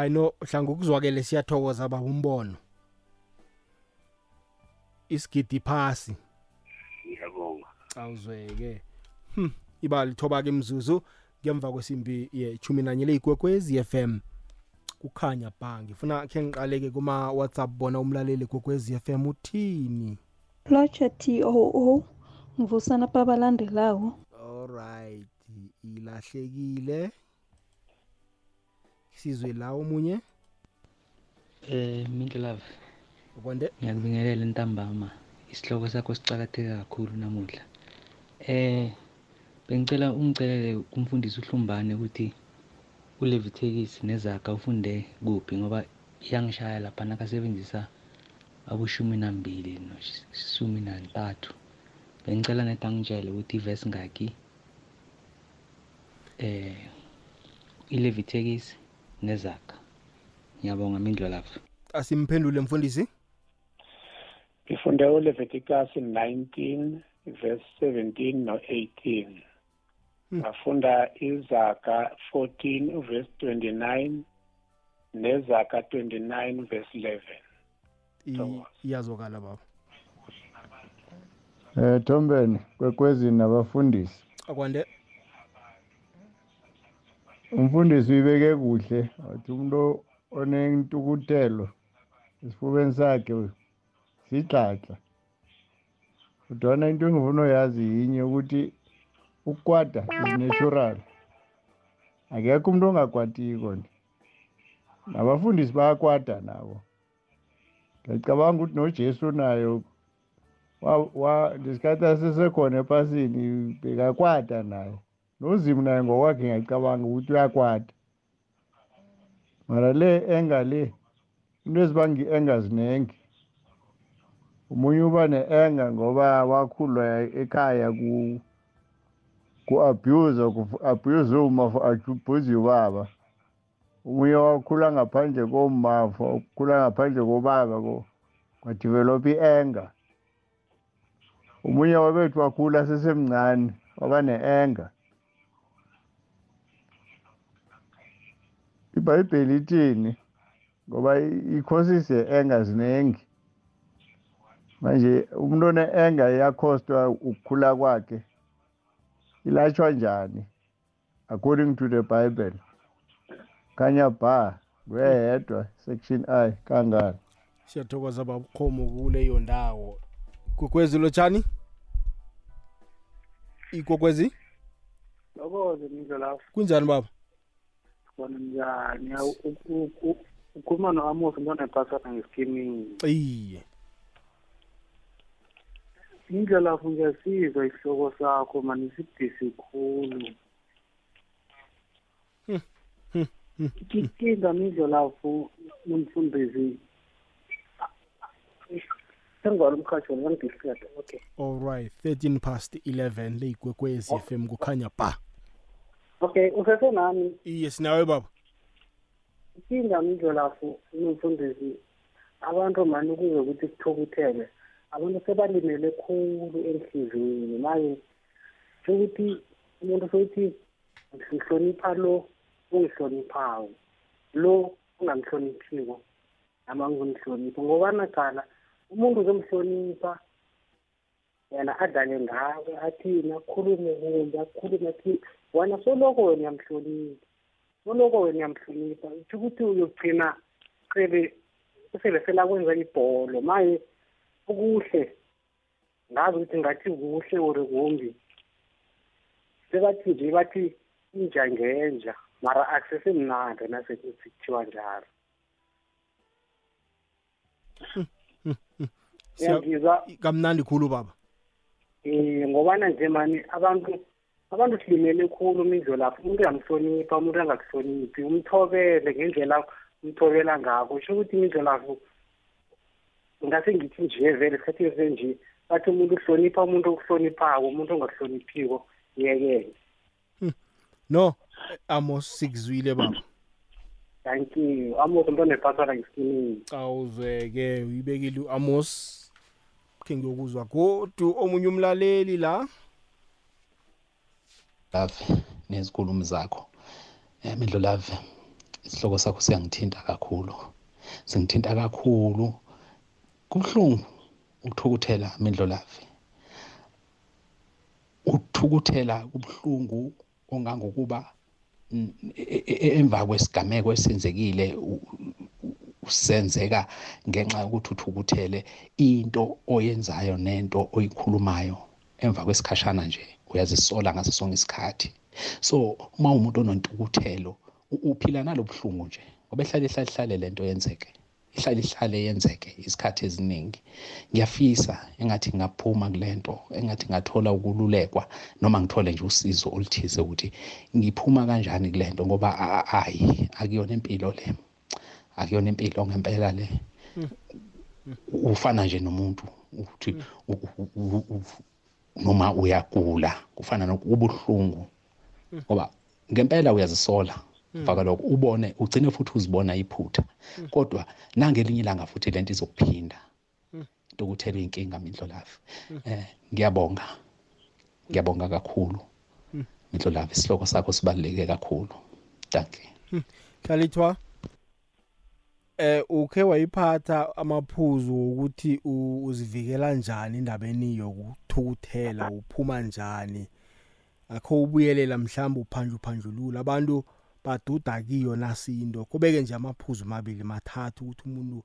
hayi no hlanga ukuzwakele siyathokoza baba umbono. Isigidi phasi. Ngiyabonga. Awuzweke. Hm iba lithoba ke mzuzu ngemva kwesimbi ye-10 nanye leyigwekwezi FM kukhanya ba ngifuna khe ngiqaleke kuma WhatsApp bona umlaleli gwekwezi FM uthini? Lotsha too ngivusana babalandelayo alright ilahlekile. Sizwe la omunye Eh Mindlove ukonde ngiyakubingelela ntambama isihloko sakho sicakatheke kakhulu namuhla. Eh bengicela ungicelele kumfundisi uhlumbane ukuthi uLeviticus nezakha ufunde kuphi ngoba iyangishaya lapha nakasebenzisa abushumi nambili noshumi nantathu. Bengicela neta ngitshele ukuthi ivesi ngaki eh iLeviticus nezakha ngiyabonga Mindlove asimphendule mfundisi? Ngifunde uleviticus 19 verse 17 no-18 ngafunda izaga 14 verse 29 nezaga 29 verse 11 I- Thokoza. iyazwakala baba. Eh Thombeni kwekwezini nabafundisi. akwande. Umfundisi uyibeke kuhle wathi umuntu onentukutelo esifubeni sakhe sidlaxa. Udwana into engifuna uyazi yinye ukuthi ukukwata is natural. Akekho umuntu ongakwatiko nje. Nabafundisi bayakwata nabo. Ngiyacabanga ukuthi noJesu nayo lesikhathi asesekhona epasini bekakwata naye nozimu naye ngokwakhe ngiyacabanga ukuthi uyakwata. Mara le enga le into ezibanga i-enga zinengi. Umunye uba ne-enga ngoba wakhulwa ekhaya ku ku-abuse ku-abuse uma for abuse ubaba. Omunye wakhula ngaphandle koma for ukukhula ngaphandle kobaba kwadevelopha i-enga. Omunye wabethu wakhula sesemncane waba ne-enga. Ibhayibheli ithini ngoba i-causes ye-enga ziningi manje umuntu one-enga iyakhostwa ukukhula kwakhe ilatshwa njani? According to the bible. Khanya ba kweyedwa section i kangani siyathokoza babukhomo kuleyo ndawo. Gogwezi lotshani? Igogwezi lokoze mindlelafu kunjani baba? Khona njani? Ya, u- u- u- ukhuluma no-amos umntwana epasana ngesikimini iye. Indlelafu ngiyasizwa isihloko sakho mani sibudisi khulu. Ikinga mindlelafu nomfundisi sengibala umkhathi wona ngidifikato okay. Alright 13 past 11 leyigwekwezi fm kukhanya ba okay usesenami. Iye sinawe baba. Ikinga mindlelafu nomfundisi. Abantu mani kuze ukuthi kuthokuthele abantu sebalimele khulu enhliziyweni. Manje sokuthi umuntu sokuthi ngihlonipha lo ungihloniphayo lo ungamhloniphiko nama ngizomhlonipha ngoba naqala umuntu uzomhlonipha yena adlale ngawe athini akhulume kumbi akhulume athini wena soloko wena uyamhlonipha. Soloko wena uyamhlonipha. Itsho ukuthi uyogcina cebe usele selakwenza ibholo. Maye okuhle ngazi ukuthi ngathi kuhle or kumbi. Sebathi nje bathi inja ngenja mara akusesemnandi nasekuthi kuthiwa njalo. Kamnandi khulu baba. Um ngobana nje mani abantu abantu silimele khulu imidlo lapho umuntu uyamhlonipha umuntu angakuhloniphi umthobele ngendlela umthobela ngako sho ukuthi imidlo lapho ngase ngithi nje vele esikhathini senje bathi umuntu uhlonipha umuntu okuhloniphako umuntu ongakuhloniphiko yekele no amos sikuzwile baba. Thank you. Amos umntwana epasana ngesikimini awuzweke uyibekile u-amos khe ngiyokuzwa godu. Omunye umlaleli la? Love nezikhulumi zakho. Um mindlo love isihloko sakho siyangithinta kakhulu. Singithinta kakhulu. Kubuhlungu ukuthukuthela mindlo love. Ukuthukuthela kubuhlungu ongangokuba mm, e- e- emva kwesigameko esenzekile u- u- usenzeka ngenxa yokuthi uthukuthele into oyenzayo nento oyikhulumayo emva kwesikhashana nje. Uyazisola ngaso sonke isikhathi. So uma umuntu onontukuthelo u- uphila nalobuhlungu nje ngoba ehlale ihlale ihlale lento yenzeke. Ihlale ihlale yenzeke isikhathi eziningi. Ngiyafisa engathi ngaphuma kulento engathi ngathola ukululekwa noma ngithole nje usizo oluthize ukuthi ngiphuma kanjani kulento ngoba a- a- hayi akuyona impilo le. Akuyona impilo ngempela le. Ufana nje nomuntu ukuthi u- u- u- u- noma uyagula kufana nokubuhlungu ngoba ngempela uyazisola mfaka lokho ubone ugcine futhi uzibona iphutha. Kodwa nangelinye ilanga futhi lento izokuphinda into ukuthela iy'nkinga mindlolafi um ngiyabonga ngiyabonga kakhulu mindlolafi isihloko sakho sibaluleke kakhulu. Danke hlalithwa eh ukhe wayiphatha amaphuzu ukuthi u- uzivikela njani indabeni yokuthukuthela uphuma njani? Akho ubuyelela mhlawumbe uphanjwe uphanjulula abantu baduda kiyo nasinto kubeke nje amaphuzu amabili mathathu ukuthi umuntu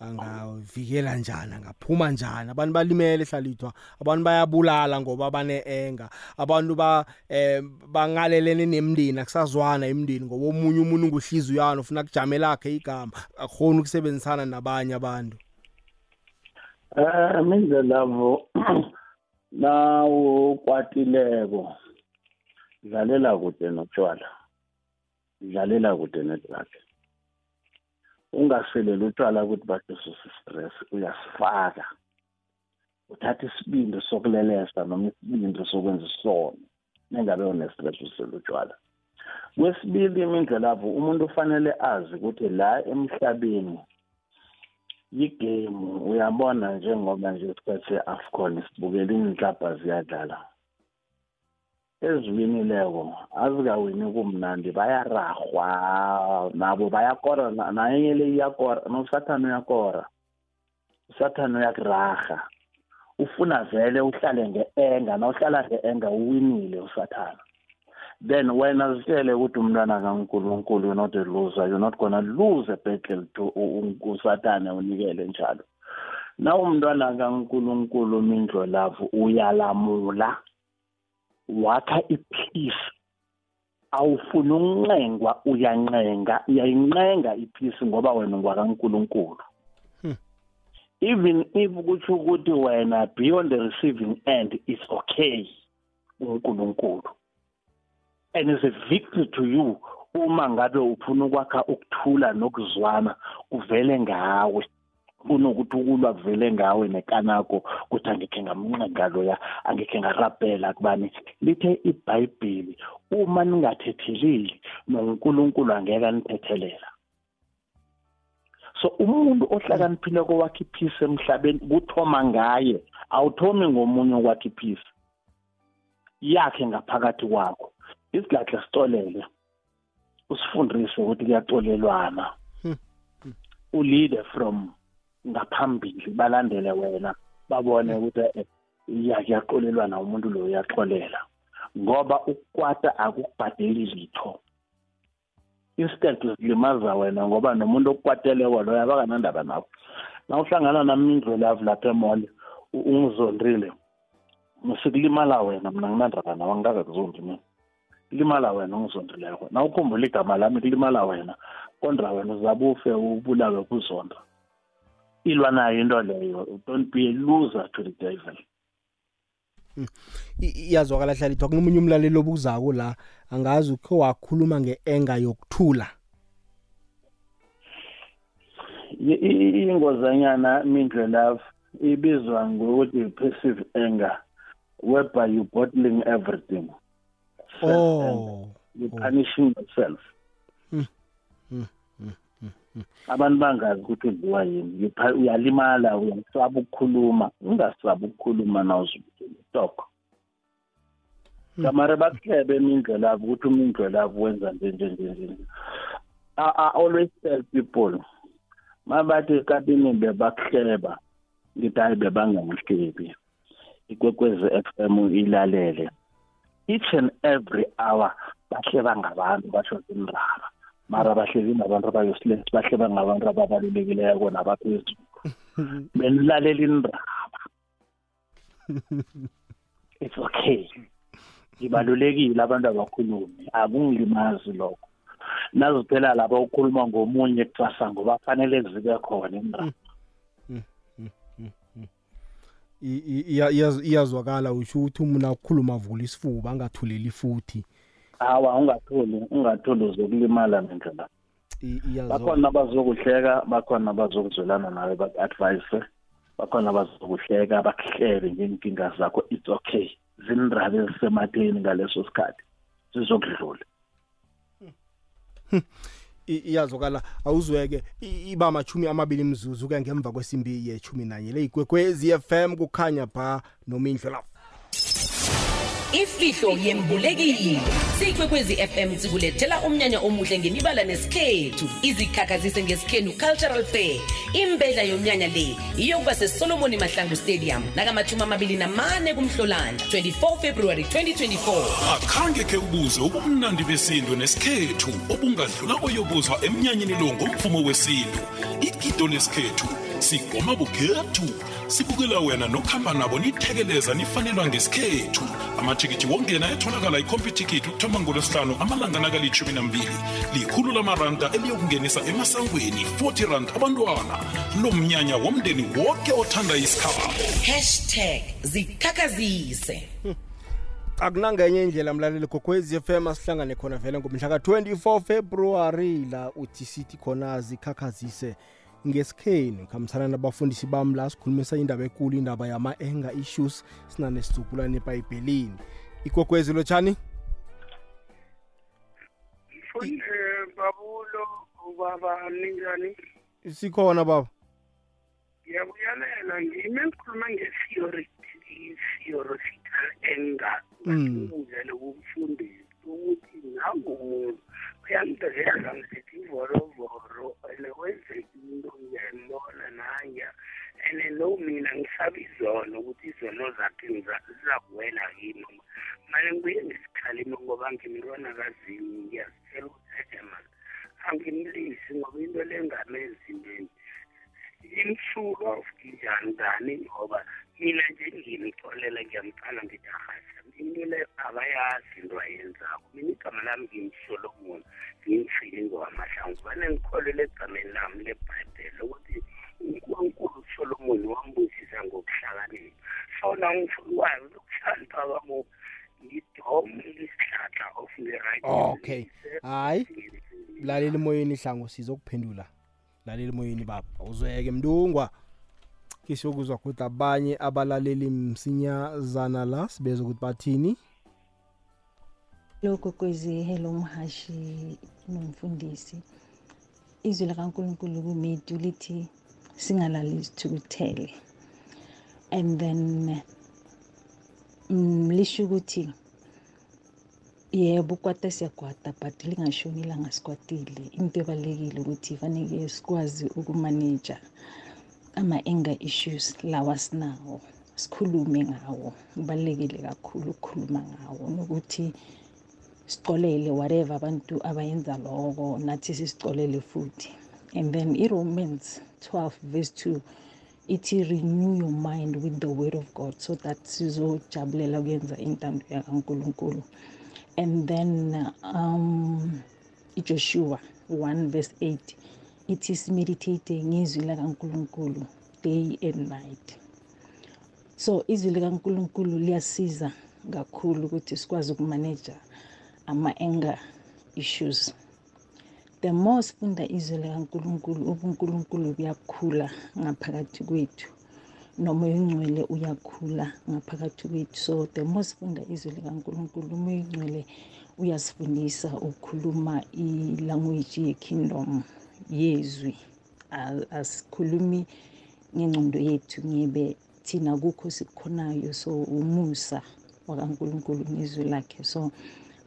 angavikela njani angaphuma njani? Abantu balimele hlalithwa abantu bayabulala ngoba bane-enga abantu ba eh bangalelene nemndeni akusazwana emndeni ngoba omunye umuntu nguhliziyana ufuna kujame lakhe igama. Akhona ukusebenzisana nabanye abantu. Eh mindlelavo [clears throat] nawo kwatileko dlalela kude notshwala dlalela kude nedrug ungaseleli utshwala ukuthi bathi susi stress uyasifaka. Uthatha isibindi sokulelesa noma isibindi sokwenza isono nengabe unestress usela utshwala. Kwesibili imindlelavu umuntu ufanele azi ukuthi la emhlabeni yigame uyabona njengoba nje isikhathi se-afcon sibukela iy'nhlabha ziyadlala. Eziwinileko azikawini kumnandi bayarahwa nabo bayakora na- naye le iyakora nosathane uyakora usathane uyakuraha ufuna vele uhlale nge-enga nawuhlala nge-enga uwinile usathane. Then wena zitshele ukuthi umntwana kankulunkulu you're not a loser you're not gonna lose a battle to u- u- usathane unikele njalo. Na umntwana kankulunkulu mindlo lavu uyalamula. Wakha ipeace awufuni unqengwa uyanqenga uyayinqenga ipeace ngoba wena ungwakankulunkulu even if kutsho ukuthi wena beyond the receiving end is okay unkulunkulu. And is a victory to you. Uma ngabe ufuna ukwakha ukuthula nokuzwana kuvele ngawe. Kunokuthi ukulwa kuvele ngawe nekanako ukuthi angekhe ngamnqenga loya angekhe ngarabhela kubani. Lithe ibhayibhili uma ningathetheleli nonkulunkulu angeke anithethelela so umuntu ohlakaniphileko wakhe iphisi emhlabeni kuthoma ngaye awuthomi ngomunye okwakhe iphisi yakhe ngaphakathi kwakho. Isigadla sitolele usifundise ukuthi kuyaxolelwana uleader from ngaphambili balandele wena babone ukuthi eh, ya kuyaxolelwana umuntu lo uyaxolela. Ngoba ukukwata akukubhadeli litho. Instead zilimaza wena ngoba nomuntu okukwateleko loyo abakanandaba nawo na uhlangana nami indlulavu lapha emole u- ungizondrile musikulimala wena mina nginandaba nawo angikakakuzondi mina. Kulimala wena ungizondrileko na ukhumbula igama lami kulimala wena kontra wena uzabe ufe ubulawe kuzonda ilwa nayo into leyo. Don't be a loser to the devil. I- iyazwakala hlalithwa kunomunye umlaleli obuzako la angazi ukhe wakhuluma nge-enga yokuthula. I- i- ingozanyana mindle love ibizwa ngokuthi passive anger whereby you bottling everything. Oh. You punishing yourself. Mm, mm, mm, mm, mm. Abantu bangazi ukuthi udliwa yini. You pha- uyalimala uyasaba ukukhuluma. Ungasaba ukukhuluma nawuzitoko kamare bakuhlebe imindlela abo ukuthi umindlela abo wenza nje nje nje nje I, I always tell people mabathi ekatini bebakuhleba ngithi hayi bebangamhlebi ikwekwezi FM ilalele. Each and every hour bahleba ngabantu basho zindaba mara bahleli nabantu abayosilesi bahleba ngabantu ababalulekileko nabaphezulu [laughs] benilalela indaba it's okay. Ibalulekile abantu abakhulumi akungilimazi lokho. Naziphela lapha ukhuluma ngomunye kusasa ngoba fanele zibe khona indaba I- i- iya- iyaz- iyazwakala usho ukuthi umuntu akukhuluma avula isifuba angathuleli futhi. Hawa ungatholi ungatholi uzokulimala nendlela. I- iyazwa- bakhona abazokuhleka bakhona abazokuzwelana nawe baku-advise bakhona abazokuhleka bakuhlebe ngeenkinga zakho. It's okay. Zindaba ezisematheni ngaleso sikhathi. Zizokudlula. I- iyazwakala awuzweke i- iba machumi amabili mzuzu ke ngemva kwesimbi yechumi nanye le igwekwezi fm kukhanya pha nomindlo lapho ifihlo yembulekile. Sikwekwezi fm sikulethela umnyanya omuhle ngemibala nesikhethu. Izikhakhazise ngesikhenu cultural fair. Imbedla yomnyanya le iyokuba sesolomoni mahlangu stadium nakamachumi amabili namane kumhlolanja 24 february 2024 akhange khe ubuze ubumnandi besintu nesikhethu obungadlula oyobuzwa emnyanyeni lo ngomvumo wesintu. Igido lesikhethu sigoma bukhethu. Sibukela wena nokuhamba nabo nithekeleza nifanelwa ngesikhethu. Amathikithi wongena etholakala ikhompyuthikithi ukuthoma ngolwesihlanu amalanga nakalitshumi nambili. Likhulu lamaranda eliyokungenisa emasangweni 40 rand abantwana. Lo mnyanya womndeni woke othanda isikhabo. Hashtag zikhakhazise. Akunangenye indlela mlaleli gokwezi fm asihlangane khona vele ngomhla ka-24 february la uthi sithi khona zikhakhazise ngesikheni khambisana nabafundisi bami la sikhulumisa indaba ekulu indaba yama-anger issues sinanesizubulwane ebhayibhelini. Ikwekwezi lotshani? Mfunde babulo ubaba ninjani sikhona baba. Ngiyabuyalela ngime ngikhuluma nge-theoretical anger. Mm. ngivele kumfundisi ukuthi nangumuntu uyangiveza ngisithi ivorovoro and wenzeka into ngiyayibona nanya and no mina ngisaba izono ukuthi izono zakhe ngiza- zizakuwela kimi mane ngibuye ngisikhalime ngoba ngimntwana kazini ngiyazitshela ukuthi eman angimlisi ngoba into le ngamezimeni imsuka nginjani ngani ngoba mina nje ngimxolela ngiyamcala ngithi ahasha into le akayazi into ayenzako. Mina igama lami ngimsolomon ngimfile ngowamahlangu vane ngikholele egameni lami lebhayibhele ukuthi unkulunkulu usolomoni wambusisa ngokuhlakanipha. So na ngifuna ukwazi ukuhlanipha kwamo ngidome isihlahla of the right okay. Hayi lalela emoyeni hlango sizokuphendula. Lalela emoyeni baba. Awuzweke mntungwa kisiyokuzwa ukuthi abanye abalaleli msinyazana la sibeza ukuthi bathini? Lokho kwezi hello mhashi nomfundisi. Izwi likankulunkulu kumethu lithi singalali isithukuthele and then mm, lisho ukuthi yebo ukwata siyakwata but lingashoni ilanga sikwatile. Into ebalulekile ukuthi faneke sikwazi ukumaneja ama-anger issues lawa sinawo sikhulume ngawo kubalulekile kakhulu ukukhuluma ngawo. Nokuthi sicolele whatever abantu abayenza loko nathi sisicolele futhi. And then i-romans 12 verse 2 ithi renew your mind with the word of god so that sizojabulela ukuyenza intando yakankulunkulu. And then um ijoshua 1 verse 8 ithi simeditate ngezwi lakankulunkulu day and night. So izwi likankulunkulu liyasiza kakhulu ukuthi sikwazi ukumaneja ama-anger issues. The more sifunda izwi likankulunkulu ubunkulunkulu buyakhula ngaphakathi kwethu. Nomoya ongcwele uyakhula ngaphakathi kwethu. So the more sifunda izwi likankulunkulu umoya ongcwele uyasifundisa ukukhuluma ilanguage ye-kingdom yezwi. A- asikhulumi ngengcondo yethu ngibe thina kukho sikukhonayo. So umusa wakankulunkulu ngezwi lakhe. So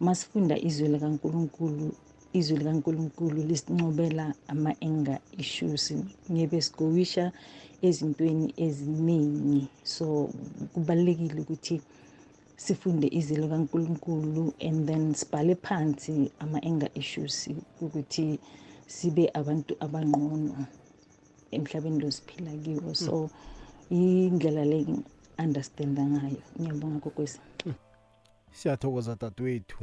masifunda izwi likankulunkulu izwi likankulunkulu lisincobela ama-anger issues. Ngibe sigowisha ezintweni eziningi. So kubalulekile ukuthi sifunde izwi likankulunkulu and then sibhale phansi ama-anger issues ukuthi sibe abantu abangqono emhlabeni lo siphila kiwo. So indlela le understanda ngayo. Ngiyabonga kokwesi siyathokoza dadewethu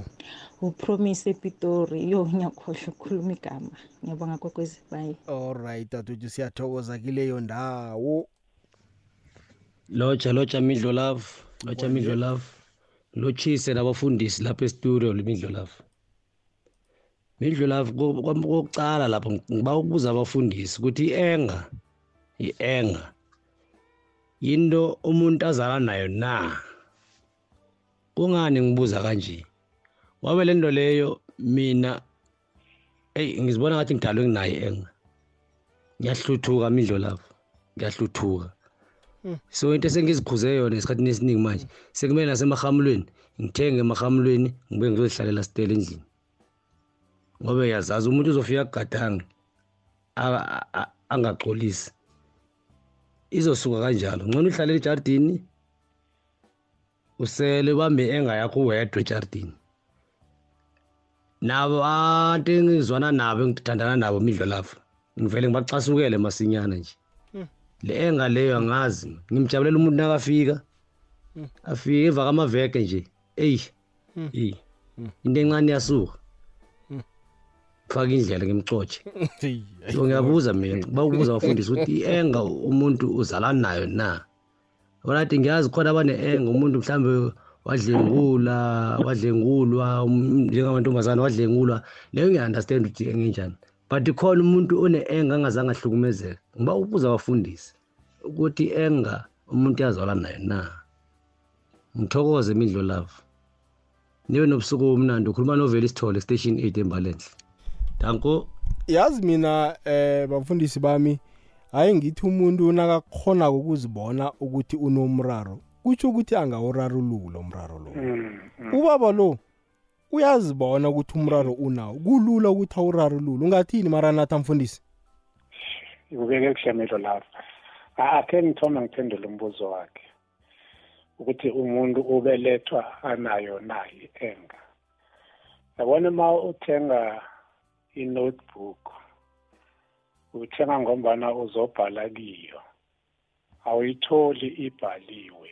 upromise epitori yo ngiyakhohlwa ukukhuluma igama ngiyabonga kokwezi all right dadewethu siyathokoza kileyo ndawo. Lotsha lotsha midlo love lotsha midlo love. Lotshise nabafundisi lapha estudio lemidlo love. Midlo love kokucala lapho ngiba ukubuza abafundisi ukuthi i-enga i-enga yinto umuntu azala nayo na kungani ngibuza kanje? Wabe le nto leyo mina eyi ngizibona ngathi ngidalwe nginayo i-enga ngiyahluthuka midlo love ngiyahluthuka. So into esengizikhuze yona esikhathini esiningi manje sekumele nasemahamulweni ngithenge emahamulweni ngibe ngizozihlalela sitele endlini. Ngoba yazazi umuntu uzofika kugadange a- a- a- angaxolisi izosuka kanjalo. Ngcono uhlalela ejardini usele ubambe enga yakho wedwa ejardini nabo abantu engizwana nabo engithandana nabo midlo lapha ngivele ngibacasukele masinyana nje. Le enga leyo angazi ngimjabulela umuntu nakafika afike emva kamaveke nje eyi eyi into encane yasuka. Faka indlela ngimcotshe. [laughs] So ngiyabuza mina bakubuza abafundisi ukuthi i-enga umuntu uzalana nayo na? Bona ati ngiyazi khona abane-enga umuntu mhlawumbe wadlengula wadlengulwa um- njengamantombazane wadlengulwa leyo ngiya-understand ukuthi engenjani but but khona umuntu one-enga angazange ahlukumezeka ngiba ubuza abafundisi ukuthi enga umuntu yazalwa nayo na? Ngithokoze imidlo love nibe nobusuku omnandi ukhuluma noveli sithole station 8 embalenhle. Danko. Yazi mina eh bafundisi bami hayi ngithi umuntu nakakhona ukuzibona ukuthi unomraro kutsho ukuthi angawurarulula umraro lo. Ubaba lo uyazibona ukuthi umraro unawo. Kulula ukuthi awurarulule. Ungathini mara nathi amfundisi kubeke kuhlemelo lapha. Akhe ngithoma ngiphendule umbuzo wakhe ukuthi umuntu ubelethwa anayo nayi enga yabona uma uthenga i-notebook uthenga ngombana uzobhala kiyo. Awuyitholi ibhaliwe.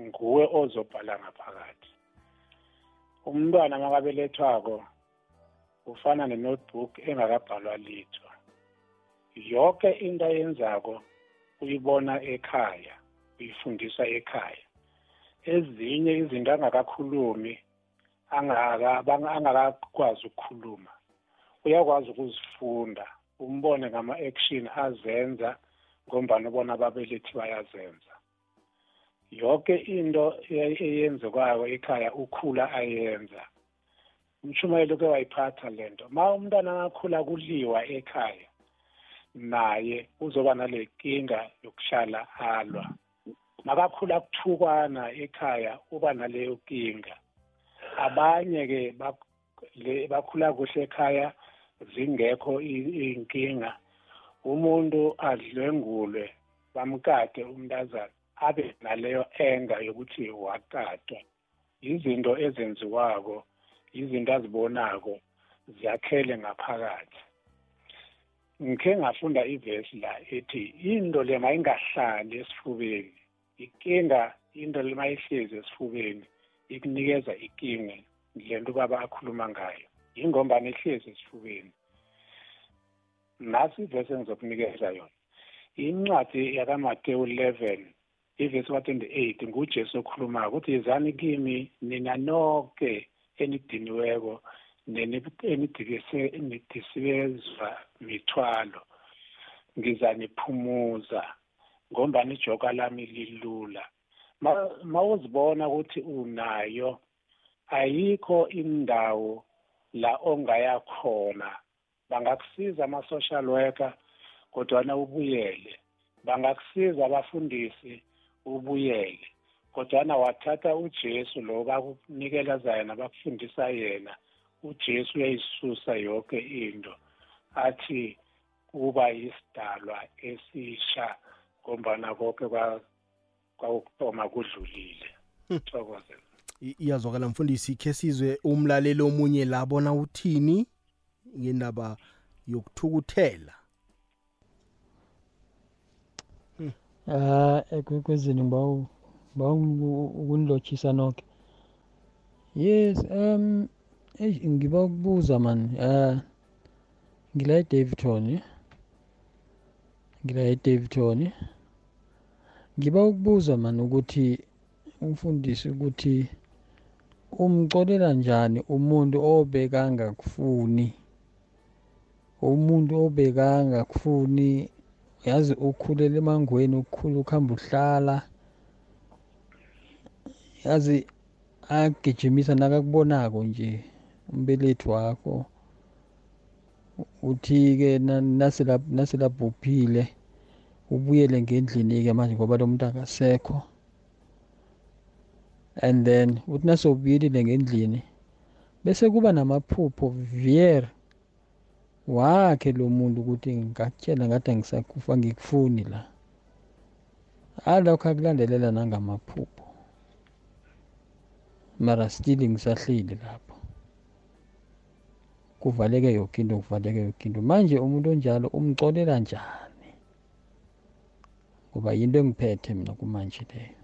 Nguwe ozobhala ngaphakathi. Umntwana makabelethwako ufana ne-notebook engakabhalwa litho. Yonke into ayenzako uyibona ekhaya uyifundisa ekhaya. Ezinye izinto angakakhulumi angakakwazi ukukhuluma uyakwazi ukuzifunda. Umbone ngama-action azenza ngombani ubona ababelethi bayazenza. Yonke into eyenzekwayo ekhaya ukhula ayenza. Umshumayelo ke wayiphatha le nto. Ma umntwana angakhula kuliwa ekhaya naye uzoba nale nkinga yokuhlala alwa. Makakhula kuthukwana ekhaya uba naleyo nkinga abanye-ke bakhula kuhle ekhaya zingekho iy'nkinga umuntu adlwengulwe bamkade umntazana abe naleyo enga yokuthi wakatwa. Izinto ezenziwako izinto azibonako ziyakhele ngaphakathi. Ngikhe ngafunda ivesi la ethi into le mayingahlali esifubeni inkinga into le mayihlezi esifubeni ikunikeza inkinga le nto ubaba akhuluma ngayo. Yingombani ehlezi esifubeni. Nasi ivesi engizokunikeza yona. Incwadi yakamatewu 11 ivesi ka-28 ngujesu okhulumayo ukuthi yizani kimi nina nonke enidiniweko enidisikezwa mithwalo. Ngizaniphumuza ngombani ijoka lami lilula. Ma uzibona ukuthi unayo ayikho indawo la ongaya khona. Bangakusiza ama-social worker kodwana ubuyele. Bangakusiza abafundisi ubuyele. Kodwana wathatha ujesu lo bakunikelaza yena bakufundisa yena. Ujesu uyayisusa yonke into. Athi kuba yisidalwa esisha ngombana konke kwakuthoma kudlulile. Hmm. Thokoze iyazwakala mfundisi khe sizwe umlaleli omunye la bona uthini ngendaba yokuthukuthela. Ah ekwekwezini bawu bawu ukunilotshisa nonke yes um ngiba ukubuza man. Uh ngila eDavidton ngila eDavidton ngiba ukubuza man ukuthi umfundisi ukuthi umcolela njani umuntu obekanga kufuni? Umuntu obekanga kufuni yazi ukhulela emangweni ukukhula ukuhamba uhlala. Yazi agijimisa nakakubonako nje umbelethi wakho. Uthi-ke naselabhuphile ubuyele ngendlini-ke manje ngoba lo muntu akasekho. And then uthi nasewubuyelile ngendlini bese kuba namaphupho vier wakhe lo muntu ukuthi ngakutshela ngathi angisakufa ngikufuni la. Alokho akulandelela nangamaphupho. Mara still ngisahleli lapho. Kuvaleke yonke into kuvaleke yonke into. Manje umuntu onjalo umcolela njani? Ngoba yinto engiphethe mina kumanje leyo.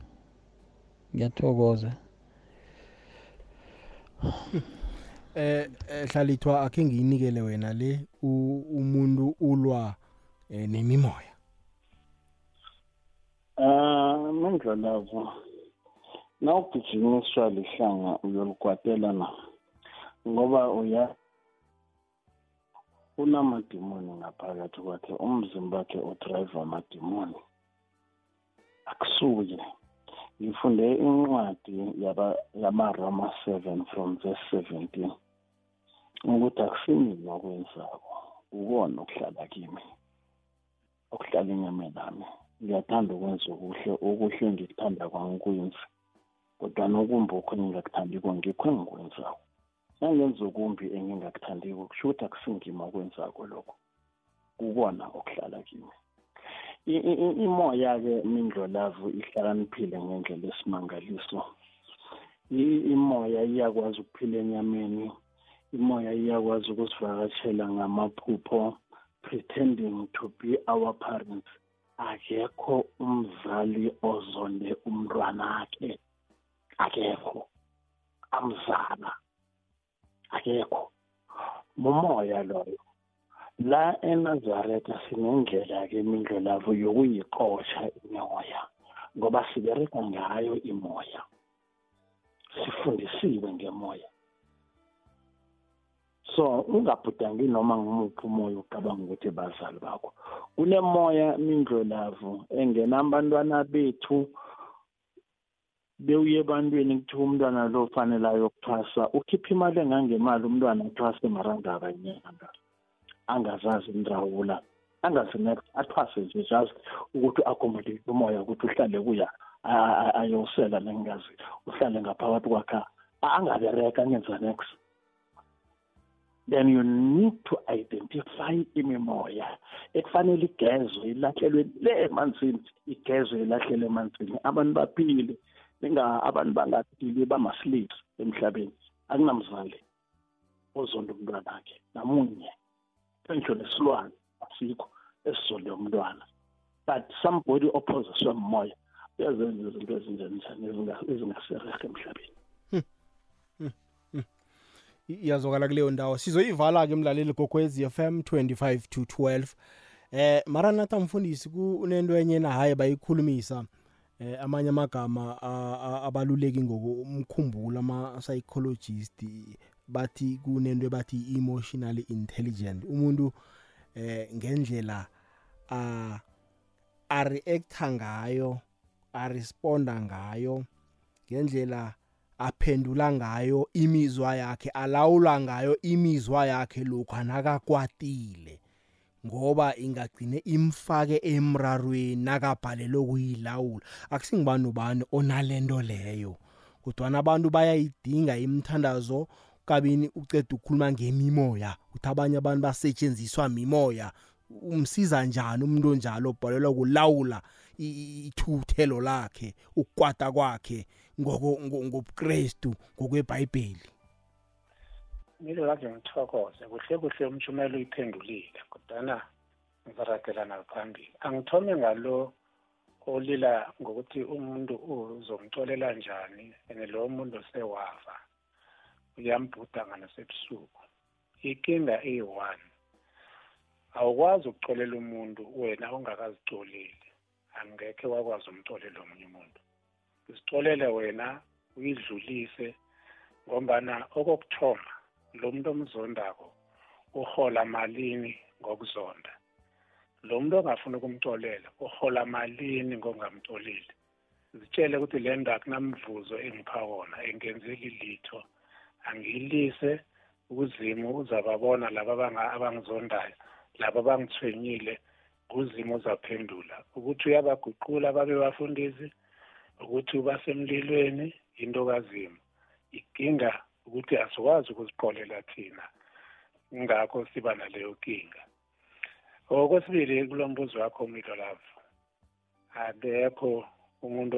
Ngiyathokoza. [sighs] Eh hlalithwa akhe ngiyinikele wena le umuntu ulwa eh, nemimoya. Ah mandlalavu nawugijimiswa lihlanga uyolikwatela na? Ngoba uya unamadimoni ngaphakathi kwakhe umzimba wakhe udrayiva amadimoni. Akusuye ngifunde incwadi yamaroma 7 from verse 17 ukuthi akusimina okwenzako? Ukona okuhlala kimi? Okuhlala enyameni nami? Ngiyathanda ukwenza okuhle okuhle ngikuthanda kwami kwenza kodwa nokumbi okhona engingakuthandiko ngikho engikwenzako. Nangenza okumbi engingakuthandiko kusho ukuthi akusingima okwenzako lokho? Kukona okuhlala kimi. Imoya-ke mindlolavu ihlakaniphile ngendlela esimangaliso. Imoya iyakwazi ukuphila enyameni imoya iyakwazi ukusivakashela ngamaphupho pretending to be our parents. Akekho umzali ozonde umntwana akhe akekho. Amzala. Akekho. Mumoya loyo. La eNazaretha sinendlela-ke imindlelavo yokuyiqosha imimoya ngoba sibereka ngayo imoya. Sifundisiwe ngemoya. So ungabhudangi noma ngumuphi umoya ucabanga ukuthi bazali bakho kunemoya mindlolavu engena abantwana bethu bewuye ebantwini kuthiwa umntwana lo fanele ayokuthwasa ukhipha imali engangemali umntwana athwase marangaba inyanga angazazi indrawula angazi next athwase nje just ukuthi u-accommodate umoya ukuthi uhlale kuya ayosela nengazi uhlale ngaphakathi kwakhe angabereka angenza next. Then you need to identify imimoya ekufanele igezwe ilahlelwe le emanzini igezwe ilahlelwe emanzini. Abantu baphile abantu bangaphili bama-slaves emhlabeni. Akunamzali ozonda umntwana akhe namunye. Ngitsho nesilwane asikho esizonde umntwana. But somebody ophoziswe moya uyazenza izinto ezinjenjani ezingaserehe emhlabeni? Iyazwakala kuleyo ndawo. Sizoyivala ke mlaleli gokwezi FM 25 to 12 eh maranatha mfundisi kunento enye na hayi bayikhulumisa eh amanye amagama abaluleki ngokumkhumbula ama psychologist bathi kunento bathi emotionally intelligent. Umuntu eh ngendlela a a reacta ngayo a responda ngayo ngendlela aphendula ngayo imizwa yakhe alawula ngayo imizwa yakhe lokho anakakwatile ngoba ingagcine imfake emrarweni nakabhalelwe ukuyilawula akusingibani ubani onalento leyo kodwa abantu bayayidinga imthandazo kabini uceda ukukhuluma ngemimoya uthi abanye abantu basetshenziswa mimoya. Umsiza njani umuntu onjalo obhalelwa kulawula ithuthelo lakhe ukukwata kwakhe ngobuKristu ngokweBhayibheli? Milo kade ngithokoze. Kuhle kuhle umshumelo uyiphendulile kodwana ngizaradelana phambili. Angithome ngalo olila ngokuthi umuntu uzomcolela njani and lo muntu sewafa uyambhuda nasebusuku. Inkinga eyi-one. Awukwazi ukucolela umuntu wena ungakazicoleli angekhe wakwazi umcolela omunye umuntu. Uzicolele wena uyidlulise ngombana okokuthoma lo muntu omzondako uhola malini ngokuzonda? Lo muntu ongafuni ukumcolela uhola malini ngokungamcoleli zitshele ukuthi le nto akunamvuzo engipha wona engenzeli litho. Angiyilise uzimu uzababona laba abangizondayo laba abangithwenyile uzimu uzaphendula. Ukuthi uyabaguqula babe bafundisi ukuthi ubasemlilweni into kazimu inkinga ukuthi asikwazi ukuziqolela thina ingakho siba naleyo nkinga okwesibili kulo mbuzo wakho umilo lavo akekho umuntu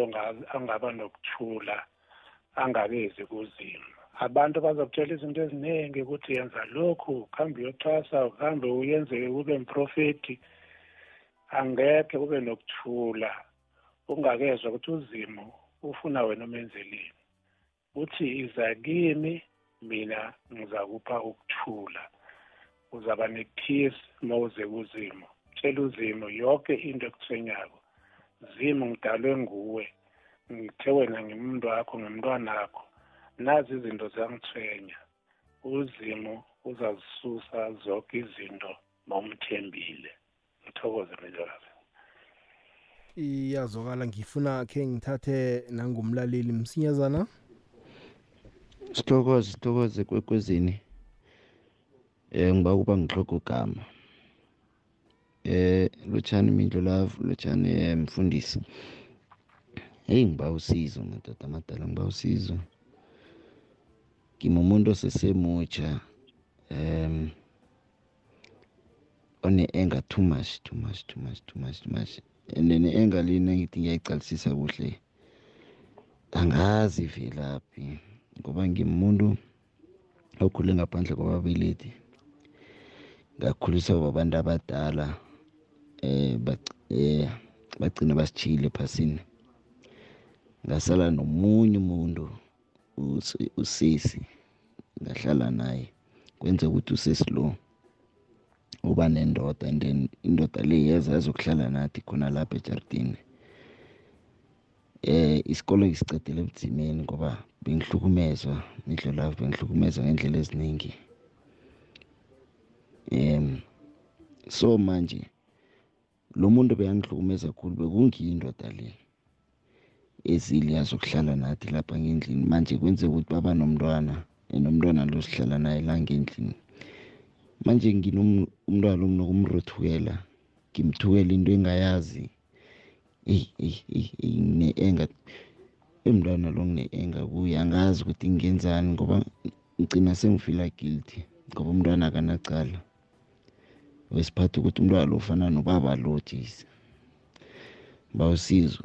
angaba nokuthula angabezi kuzimu abantu bazokutshela izinto eziningi ukuthi yenza lokhu kuhambe uyothwasa kuhambe uyenze ube mprofeti. Angekhe ube nokuthula ungakezwa ukuthi uzimo ufuna wena umenzeleni uthi iza kimi mina ngizakupha ukuthula. Uzaba ne-peace uma uze kuzimo tshela uzimo yonke into ekuthwenyako zimo ngidalwe nguwe. Ngithe wena ngimuntu wakho ngimntwana wakho nazi izinto ziyangithwenya uzimu uzazisusa zonke izinto mawumthembile. Ngithokoze mnjolazi iyazwakala ngifuna khe ngithathe nangumlaleli msinyazana. Sithokoze sithokoze kwekwezini. Eh ngiba ukuba ngihlogo gama. Eh lotshani mindlo love lotshani eh, mfundisi. Hey ngiba usizo madoda amadala ngiba usizo. Ngimumuntu osesemutsha um one-anger too much too much too much too much too much. And then i-anger lena ngithi ngiyayicalisisa kuhle angazi ivelaphi ngoba ngimuntu okhule ngaphandle kwababelethi ngakhuliswa babantu abadala eh eh bagcina basijile phasini ngasala nomunye umuntu. Usisi ngahlala naye kwenza ukuthi usesi lo uba nendoda and then indoda le yeza yazokuhlala nathi khona lapha ejardini eh isikolo ngisicedele ebudzimeni ngoba bengihlukumezwa nidlo lavo bengihlukumezwa ngendlela eziningi. Um so manje lo muntu beyangihlukumeza kakhulu bekungiyindoda le. Ezile yazokuhlala nathi lapha ngendlini. Manje kwenze ukuthi baba nomntwana nomntwana lo sihlala naye la ngendlini. Manje nginomntwana lo nginokumrothukela ngimthukela into engayazi. Eyi eyi eyi ngine-enga emntwana lo ngine-enga kuye. Angazi ukuthi ngenzani ngoba ngigcina sengifila guilty ngoba umntwana akanacala wesiphatha ukuthi umntwana lo ufana nobaba lo jesi bawusizo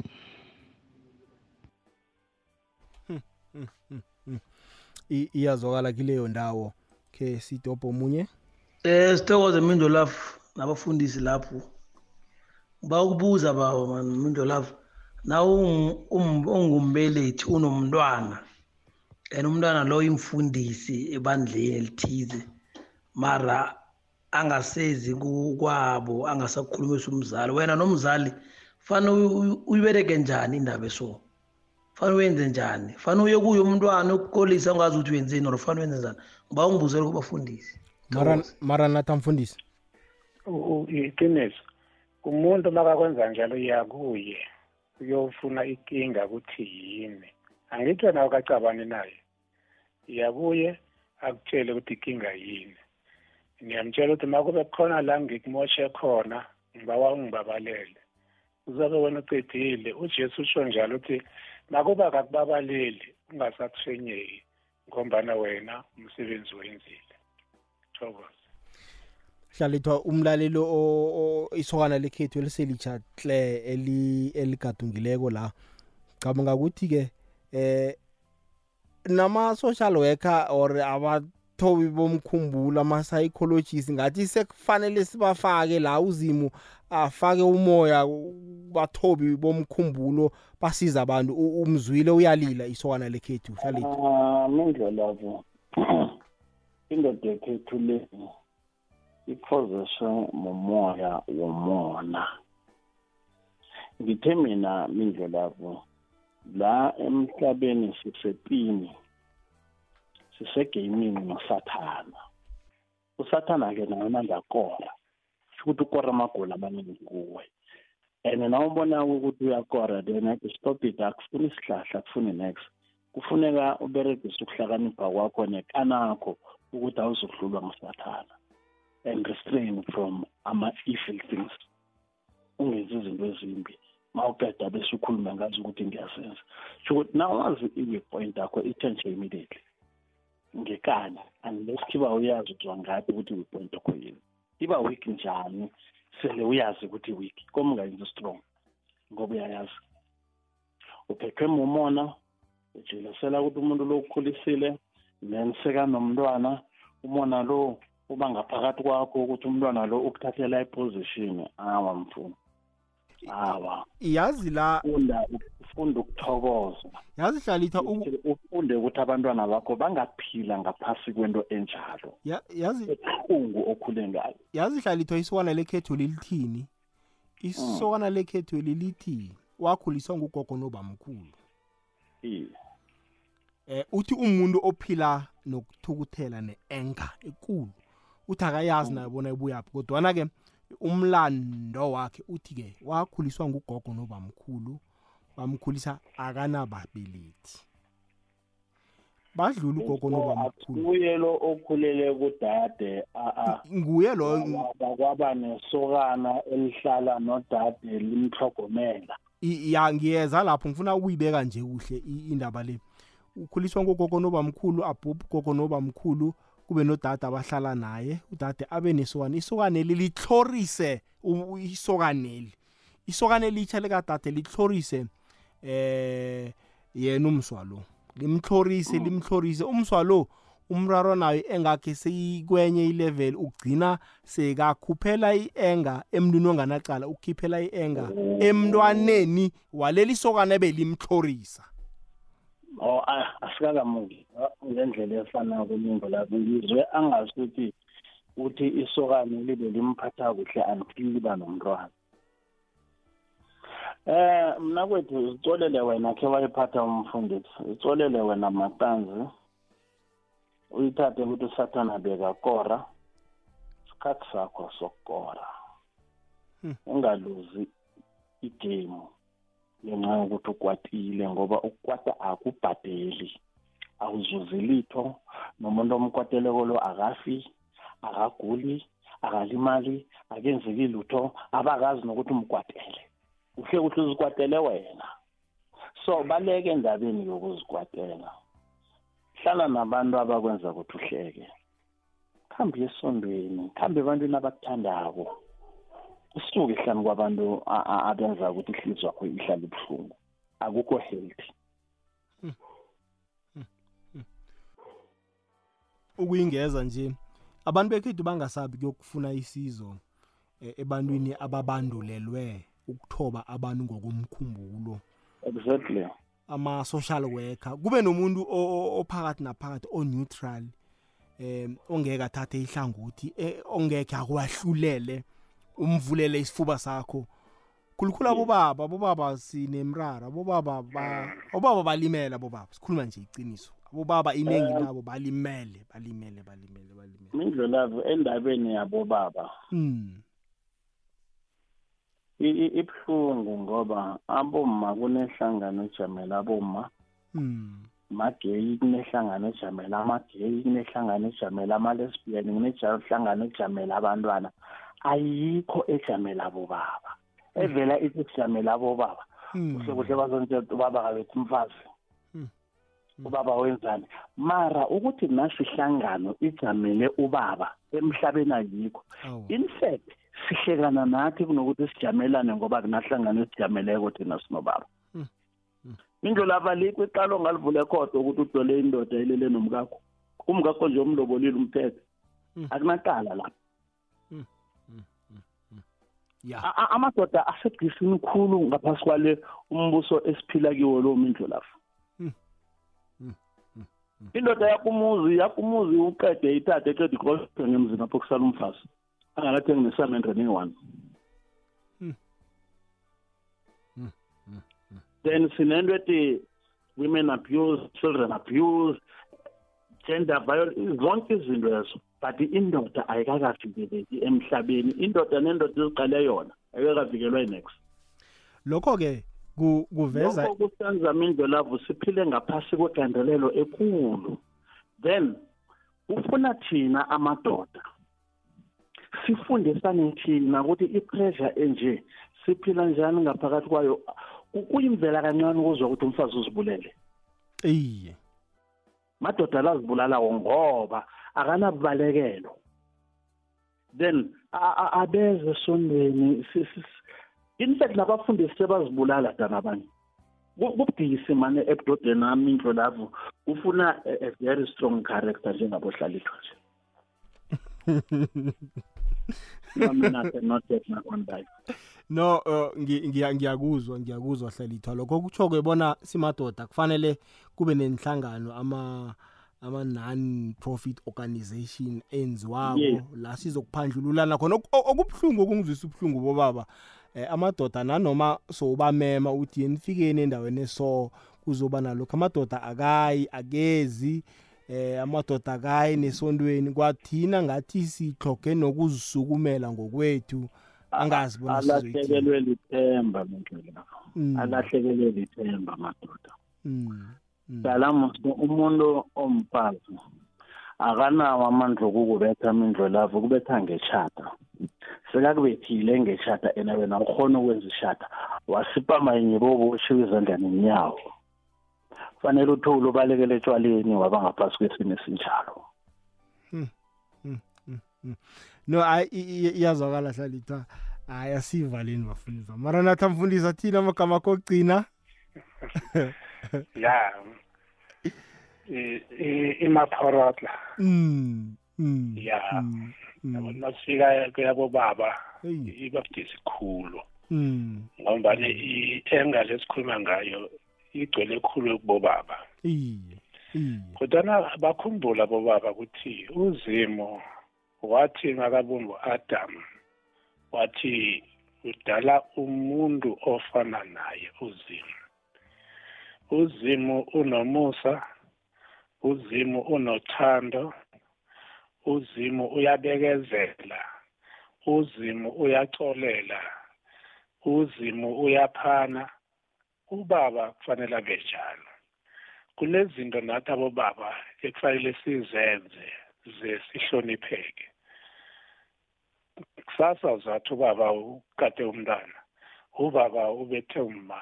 iyazwakala kileyo ndawo ke sitopho omunye eh sithokoze mindo lafu nabafundisi lapho. Bakubuza baba man mindo lafu na ungumbelethi unomntwana. And umntwana lo imfundisi ebandleni elithize. Mara angasezi kwabo angasakhulumisa umzali. Wena nomzali fanele uyibereke njani indaba eso? Fanele uyenze njani? Fanele uye kuyo umntwana ukukolisa ungazi ukuthi wenzeni or fanele wenze njani? Ngiba ungibuzele kubafundisi mara nathi amfundisi iqiniso. Umuntu makakwenza njalo uyakuye uyofuna ikinga ukuthi yini. Angithi wena ukacabani naye. Iyakuye akutshele ukuthi ikinga yini. Ngiyamtshela ukuthi makube khona la ngikumoshe khona ngibawa ungibabalele uzabe wena ucedile ujesu usho njalo ukuthi nakuba kakubabaleli ungasakutshwenyeki ngombana wena umsebenzi wenzile. Thokoza hlalithwa umlalelo isokana lekhethu eliselitsha hle eligadungileko la. Cabanga ukuthi-ke eh nama-social worker or abathobi bomkhumbulo ama-psychologist ngathi sekufanele sibafake la uzimu afake umoya bathobi bomkhumbulo basiza abantu. Umzwile uyalila isokana lekhethu hlalithwa Ah, mindlelavo indoda yekhethu le iphoziswe mumoya womona ngithe mina mindlelavo la emhlabeni sisepini sisegaming nosathana. Usathana-ke naye amandla akora ukuthi ukora amagoli amaningi kuwe. And nawubona ukuthi uyakora then athi stop it akufuni isihlahla akufuni next kufuneka uberegise ukuhlakanipha kwakho nekanakho ukuthi awuzohlulwa ngusathana and restrain from ama-evil things. Ungenzi izinto ezimbi. Ma uqeda bese ukhulume ngazi ukuthi ngiyasenza. Sho ukuthi nawazi i-weak point yakho itshentshe immediately. Ngekani? Unless khiba uyazi uzwa ngathi ukuthi i-weak point yakho yini. Iba weak njani? Sele uyazi ukuthi weak koma ungayenzi strong ngoba uyayazi. Uphethwe mumona ujelasela ukuthi umuntu lo ukhulisile then sekanomntwana umona lo uba ngaphakathi kwakho ukuthi umntwana lo ukuthathela iposition awa mfuni awa. Yazi la funda ufunda ukuthokoza. Yazi hlalithwa ufunde ukuthi abantwana bakho bangaphila ngaphasi kwento enjalo. Ya- yazi ebuhlungu okhule ngayo. Yazi hlalithwa isokana lekhethu lilithini? Isokana lekhethu lilithi wakhuliswa ngugogo nobamkhulu. Iye. Eh uthi umuntu ophila nokuthukuthela ne-anger ekulu uthi akayazi naye bona ibuyaphi kodwana-ke umlando wakhe uthi-ke wakhuliswa ngugogo nobamkhulu bamkhulisa akanababelethi badlula ugogo nobamkhulu kuye lo okhulele kudade nguye lo kwaba- nesokana elihlala nodade limhlogomela ya ngiyeza lapho ngifuna ukuyibeka nje kuhle indaba le. Ukhuliswa ngogogo nobamkhulu abhubhe ugogo nobamkhulu kube nodade abahlala naye udade abe nesokane isokaneli lihlorise isokaneli. Isokane elitsha likadade lihlorise eh yena umswa lo. Limhlorise limhlorise. Umswa lo umraro nayo engakhe seyikwenye ilevel ugcina sekakhuphela i-enga emntwini onganacala ukukhiphela i-enga emntwaneni waleli sokana belimhlorisa. O a- asikakamuki ngendlela efana kulingo lakho ngizwe angazi ukuthi uthi isokane libe limphatha kuhle until liba nomntwana. Eh mna kwethu zicolele wena khe wayiphatha umfundisi zicolele wena matanzi uyithathe ukuthi usathana bekakora. Isikhathi sakho sokukora ungaluzi igame ngenxa yokuthi ukwatile ngoba ukukwata akubhadeli. Awuzuzi litho. Nomuntu omkwateleko lo akafi akaguli akalimali akenzeki lutho abakazi nokuthi umkwatele. Uhle kuhle uzikwatele wena. So baleke endabeni yokuzikwatela. Hlala nabantu abakwenza ukuthi uhleke. Khambe esondweni khambe ebantwini abakuthandako. Usuke hlani kwabantu a- a- abenza ukuthi ihliziyo yakho ihlale ibuhlungu. Akukho healthy. Ukuyingeza nje abantu bekhethu bangasabi kuyokufuna isizo eh, ebantwini ababandulelwe. Ukuthoba abantu ngokomkhumbulo. Exactly. Ama-social worker kube nomuntu ophakathi naphakathi o-neutral um ongeke athathe ihlangothi eh, ongeke akwahlulele umvulele isifuba sakho. Khulukhulu abobaba abobaba sinemrara abobaba ba- obaba balimele abobaba sikhuluma nje iqiniso. Abobaba iningi Eh. labo balimele balimele balimele balimele. mindlulavu endabeni yabobaba. Mm. Ibuhlungu ngoba abomma kunehlangano ejamela abomma. Mm. mageyi kunehlangano ejamela amageyi kunehlangano ejamela ama-lesbian kunehlangano ejamela abantwana. Ayikho ejamela abobaba. Evela ithi sijamela abobaba kuhle kuhle bazontshetha ubaba kabethi umfazi. Ubaba wenzani? Mara ukuthi nasi ihlangano ijamele ubaba emhlabeni ayikho. In fact sihlekana nathi kunokuthi sijamelane ngoba kunahlangano esijameleko thina sinobaba. Indlolava likho iqalo ngalivule khodo ukuthi udole indoda elele nomkakho. Umkakho nje umlobolile umthetho. Akunaqala lapho ya. A- a- amadoda asebudisini khulu ngaphasi kwale umbuso esiphila kiwo lo mindlolafa indoda yakumuzi yakumuzi uqede ithathe eqeda ikroshe ngemzini apho kusala umfazi. Angalathengi nesamende neyi-one then sinento ethi women abuse children abuse gender violence zonke izinto ezo but indoda ayikakavikeleki emhlabeni indoda nendoda eziqale yona ayikakavikelwa yinex lokho-ke ku- kuveza lokho kusenza mindlolavu siphile ngaphasi kwegandelelo ekulu then ufuna thina amadoda. Sifundisane thina ukuthi ipressure enje siphila njani ngaphakathi kwayo? Ku- kuyimvela kancane ukuzwa ukuthi umfazi uzibulele. Iye madoda lazibulalawo ngoba akanabubalekelo then abeze esondweni si- si- si- in fact nabafundisi sebazibulala dana abanye. Ku- kubudisi mane ebudodeni ami indlo lavo kufuna a, very strong character njengabohlalithwa nje. [laughs] mina cannot take my own life. no uh, ngi- ngiya- ngiyakuzwa ngiyakuzwa hlalithwa lokho kutsho-ke bona simadoda kufanele kube nenhlangano ama ama-non-profit organization enziwako la sizokuphandlululana khona. Oku- oku- okubuhlungu okungizwisa ubuhlungu bobaba eh, amadoda nanoma sowubamema uthi yenifikeni endaweni eso kuzoba nalokho. Amadoda akayi akezi eh amadoda akayi nesontweni kwathina ngathi sihloge nokuzisukumela ngokwethu. Angazi bona alahlekelwe lithemba mindlela Mm. alahlekelwe lithemba madoda Mm, dala musi umuntu omfazi akanawo amandla okukubetha mindlo lavo kubetha ngeshata sekakubethile ngeshata ena wena ukhona ukwenza ishata wasipha mayinye boboshiwe izandla nenyawo fanele uthule ubalekele etshwaleni waba ngaphasi kwesimo esinjalo. Mm, mm, mm, mm. no hayi i- i- iyazwakala hlalita hayi asivaleni bafundisa mara nathi amfundisa thina amagama akho okugcina ya. I- i- imaphorotla. Mm, mm, ya. Mm, mm, nasifika kuyabobaba Eyi. iba budisi khulu. Mm. ngombana i-enga lesikhuluma ngayo igcwele khulu kubobaba. Iye iye. Kodwana bakhumbula bobaba ukuthi uzimo wathi ngakabumbu adam wathi udala umuntu ofana naye uzimo uzimu unomusa uzimu unothando uzimu uyabekezela uzimu uyacolela uzimu uyaphana ubaba kufanele abe njalo. Kunezinto nathi abobaba ekufanele sizenze ze sihlonipheke. Kusasa uzathi ubaba ukade umntwana ubaba ubethe umma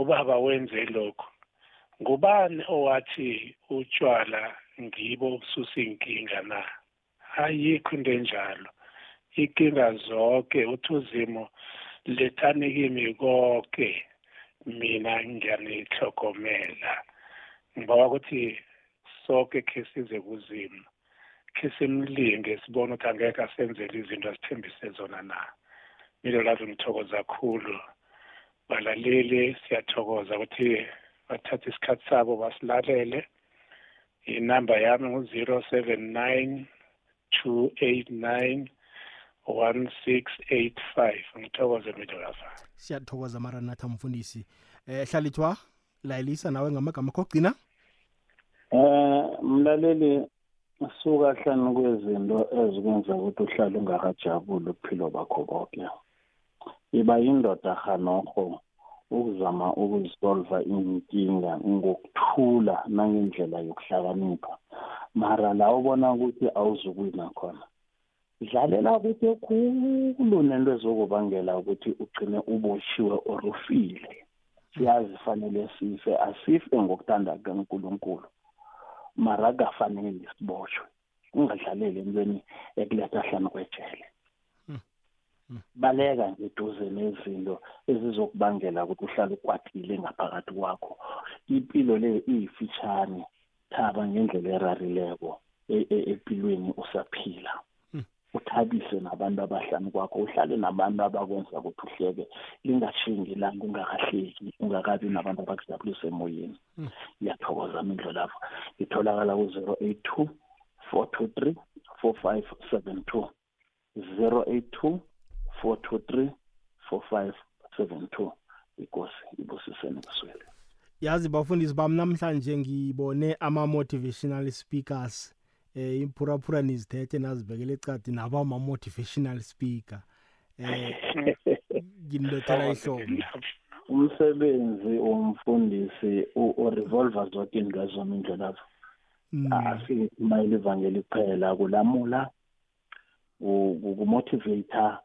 ubaba wenze lokhu. Ngubani owathi utshwala ngibo obususa inkinga na? Ayikho into enjalo. Inkinga zonke uthi uzimo lethani kimi konke mina ngiyanihlokomela ngibawa ukuthi sonke khe size kuzimo khe simlinge sibone ukuthi angeke asenzele izinto asithembise zona na. Milo lazo ngithokoza kakhulu. Balaleli siyathokoza ukuthi bathathe isikhathi sabo basilalele. Inamba yami ngu-zero seven nine two eight nine one six eight five. Ngithokoze midolafa siyathokoza mara nathi amfundisi eh hlalithwa layelisa nawe ngamagama akho okugcina? Eh mlaleli suka hlanu kwezinto ezikwenza ukuthi uhlale ungakajabuli uphilo bakho konke iba yindoda hanoho ukuzama ukuzisolva inkinga ngokuthula nangendlela yokuhlakanipha. Mara la ubona ukuthi awuzukwina khona. Dlalela ukuthi ekhulu nento ezokubangela ukuthi ugcine uboshiwe or ufile siyazi fanele sife asife ngokuthanda kankulunkulu mara akufanele siboshwe ungadlaleli entweni ekuletha hlanu kwejele. Baleka ngeduze nezinto ezizokubangela ukuthi uhlale ukwatile ngaphakathi kwakho. Impilo le iyifitshane thaba ngendlela erarileko e- e- empilweni usaphila. Uthabise nabantu abahlanu kwakho uhlale nabantu abakwenza ukuthi uhleke lingashingi ilanga ungakahleki ungakabi nabantu abakujabulisa emoyeni. Ngiyathokoza mindlo lapho. Itholakala ku-zero eight two four two three four five seven two zero eight two four two three four five seven two. Ikosi ibusiseni kuswele. Yazi bafundisi bami namhlanje ngibone ama-motivational speakers. Eh imphuraphura nizithethe nazibekele ecadi nabo ama-motivational speaker eh nginilethela ihlobo umsebenzi womfundisi urevolva zonke into zona indlela Mm. asimayile ivangeli kuphela kulamula kumotivator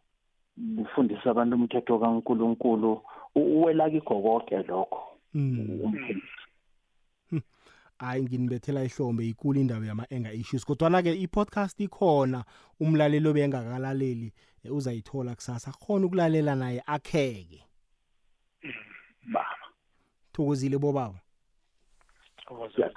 kufundisa abantu umthetho kaNkuluNkulu uwela kikho konke lokho Mm. umfundisi hayi nginibethela ihlombe ikulu indaba yama-anger issues. Kodwana-ke i-podcast ikhona umlaleli obengakalaleli eh, uzayithola kusasa khona ukulalela naye akheke. Baba. Thokozile bobaba? Thokoza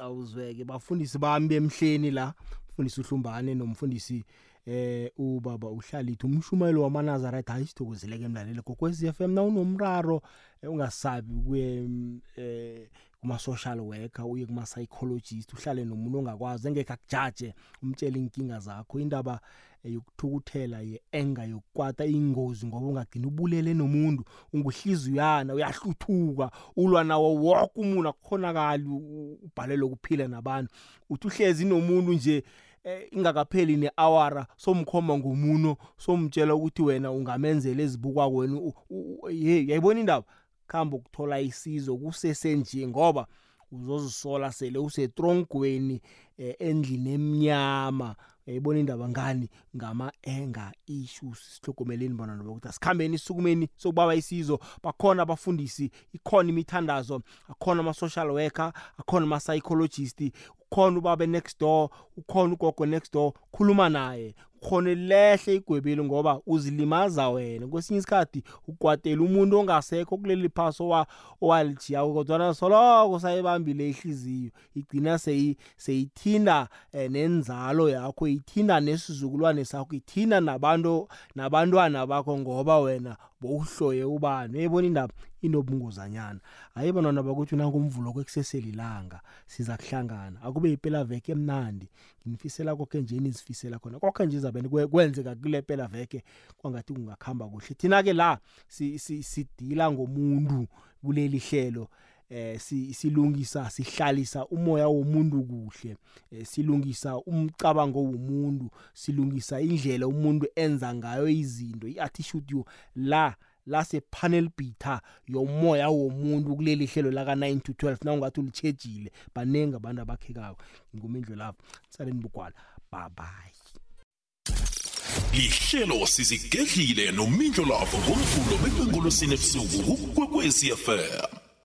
awuzweke bafundisi bami bemhleni la mfundisi uhlumbane nomfundisi eh ubaba uhlalithi umshumayelo wamanazareth hayi sithokozileke emlaleli kokwez f m na unomraro eh, ungasabi kuye mm, eh kuma-social worker uye kuma-psychologist uhlale nomuntu ongakwazi engekho akujaje umtshele inkinga zakho. Indaba eh, yokuthukuthela ye-enga yokukwata ingozi ngoba ungagcina ubulele nomuntu unguhliziyana uyahluthuka ulwa nawo woke umuntu akukhonakali u- ubhalelwe ukuphila nabantu. Uthi uhlezi nomuntu nje eh, ingakapheli ne-awara somkhomba ngomuno somtshela ukuthi wena ungamenzela ezibukwa wena u- u- ye yayibona indaba? Khamba ukuthola isizo kusesenje ngoba uzozisola sele usetrongweni eh, endlini emnyama. Yayibona indaba ngani? Ngama-anger issues. Sihlogomeleni bona noba ukuthi asikhambeni isukumeni sokubaba isizo. Bakhona abafundisi ikhona imithandazo akhona ama-social worker akhona ama-psychologist ukhona ubaba next door ukhona ugogo next door. Khuluma naye. Ukhona lehle igwebeli ngoba uzilimaza wena. Kwesinye isikhathi ukwatela umuntu ongasekho kuleli phasi owa- owalijiya kodwana soloko sayibambile ihliziyo. Igcina seyi- seyithinda um nenzalo yakho ithinda nesizukulwane sakho ithinda nabantu nabantwana bakho ngoba wena bowuhloye ubani. Uyayibona indaba? Inobungozanyana hayi bantwana bakuthi nangumvulo kwekuseselilanga siza kuhlangana. Akube yipela veke emnandi nginifisela kokhe nje nizifisela khona. Kokhe nje izabeni kwe- kwenzeka kule pela veke kwangathi kungakhamba kuhle. Thina-ke la si- si- sidila ngomuntu kuleli hlelo eh si- silungisa sihlalisa umoya womuntu kuhle eh, silungisa umcabango womuntu silungisa indlela umuntu enza ngayo izinto i-attitude yo la lase-panel beater yomoya womuntu kuleli hlelo laka-9 to 12 na ungathi ulitshejile baningi abantu abakhekako ngumindlu lapho. Saleni bugwala babayi lihlelo sizigedlile nomindlo lavo ngomvulo bekwenkolosini ebusuku kukwekwezi fm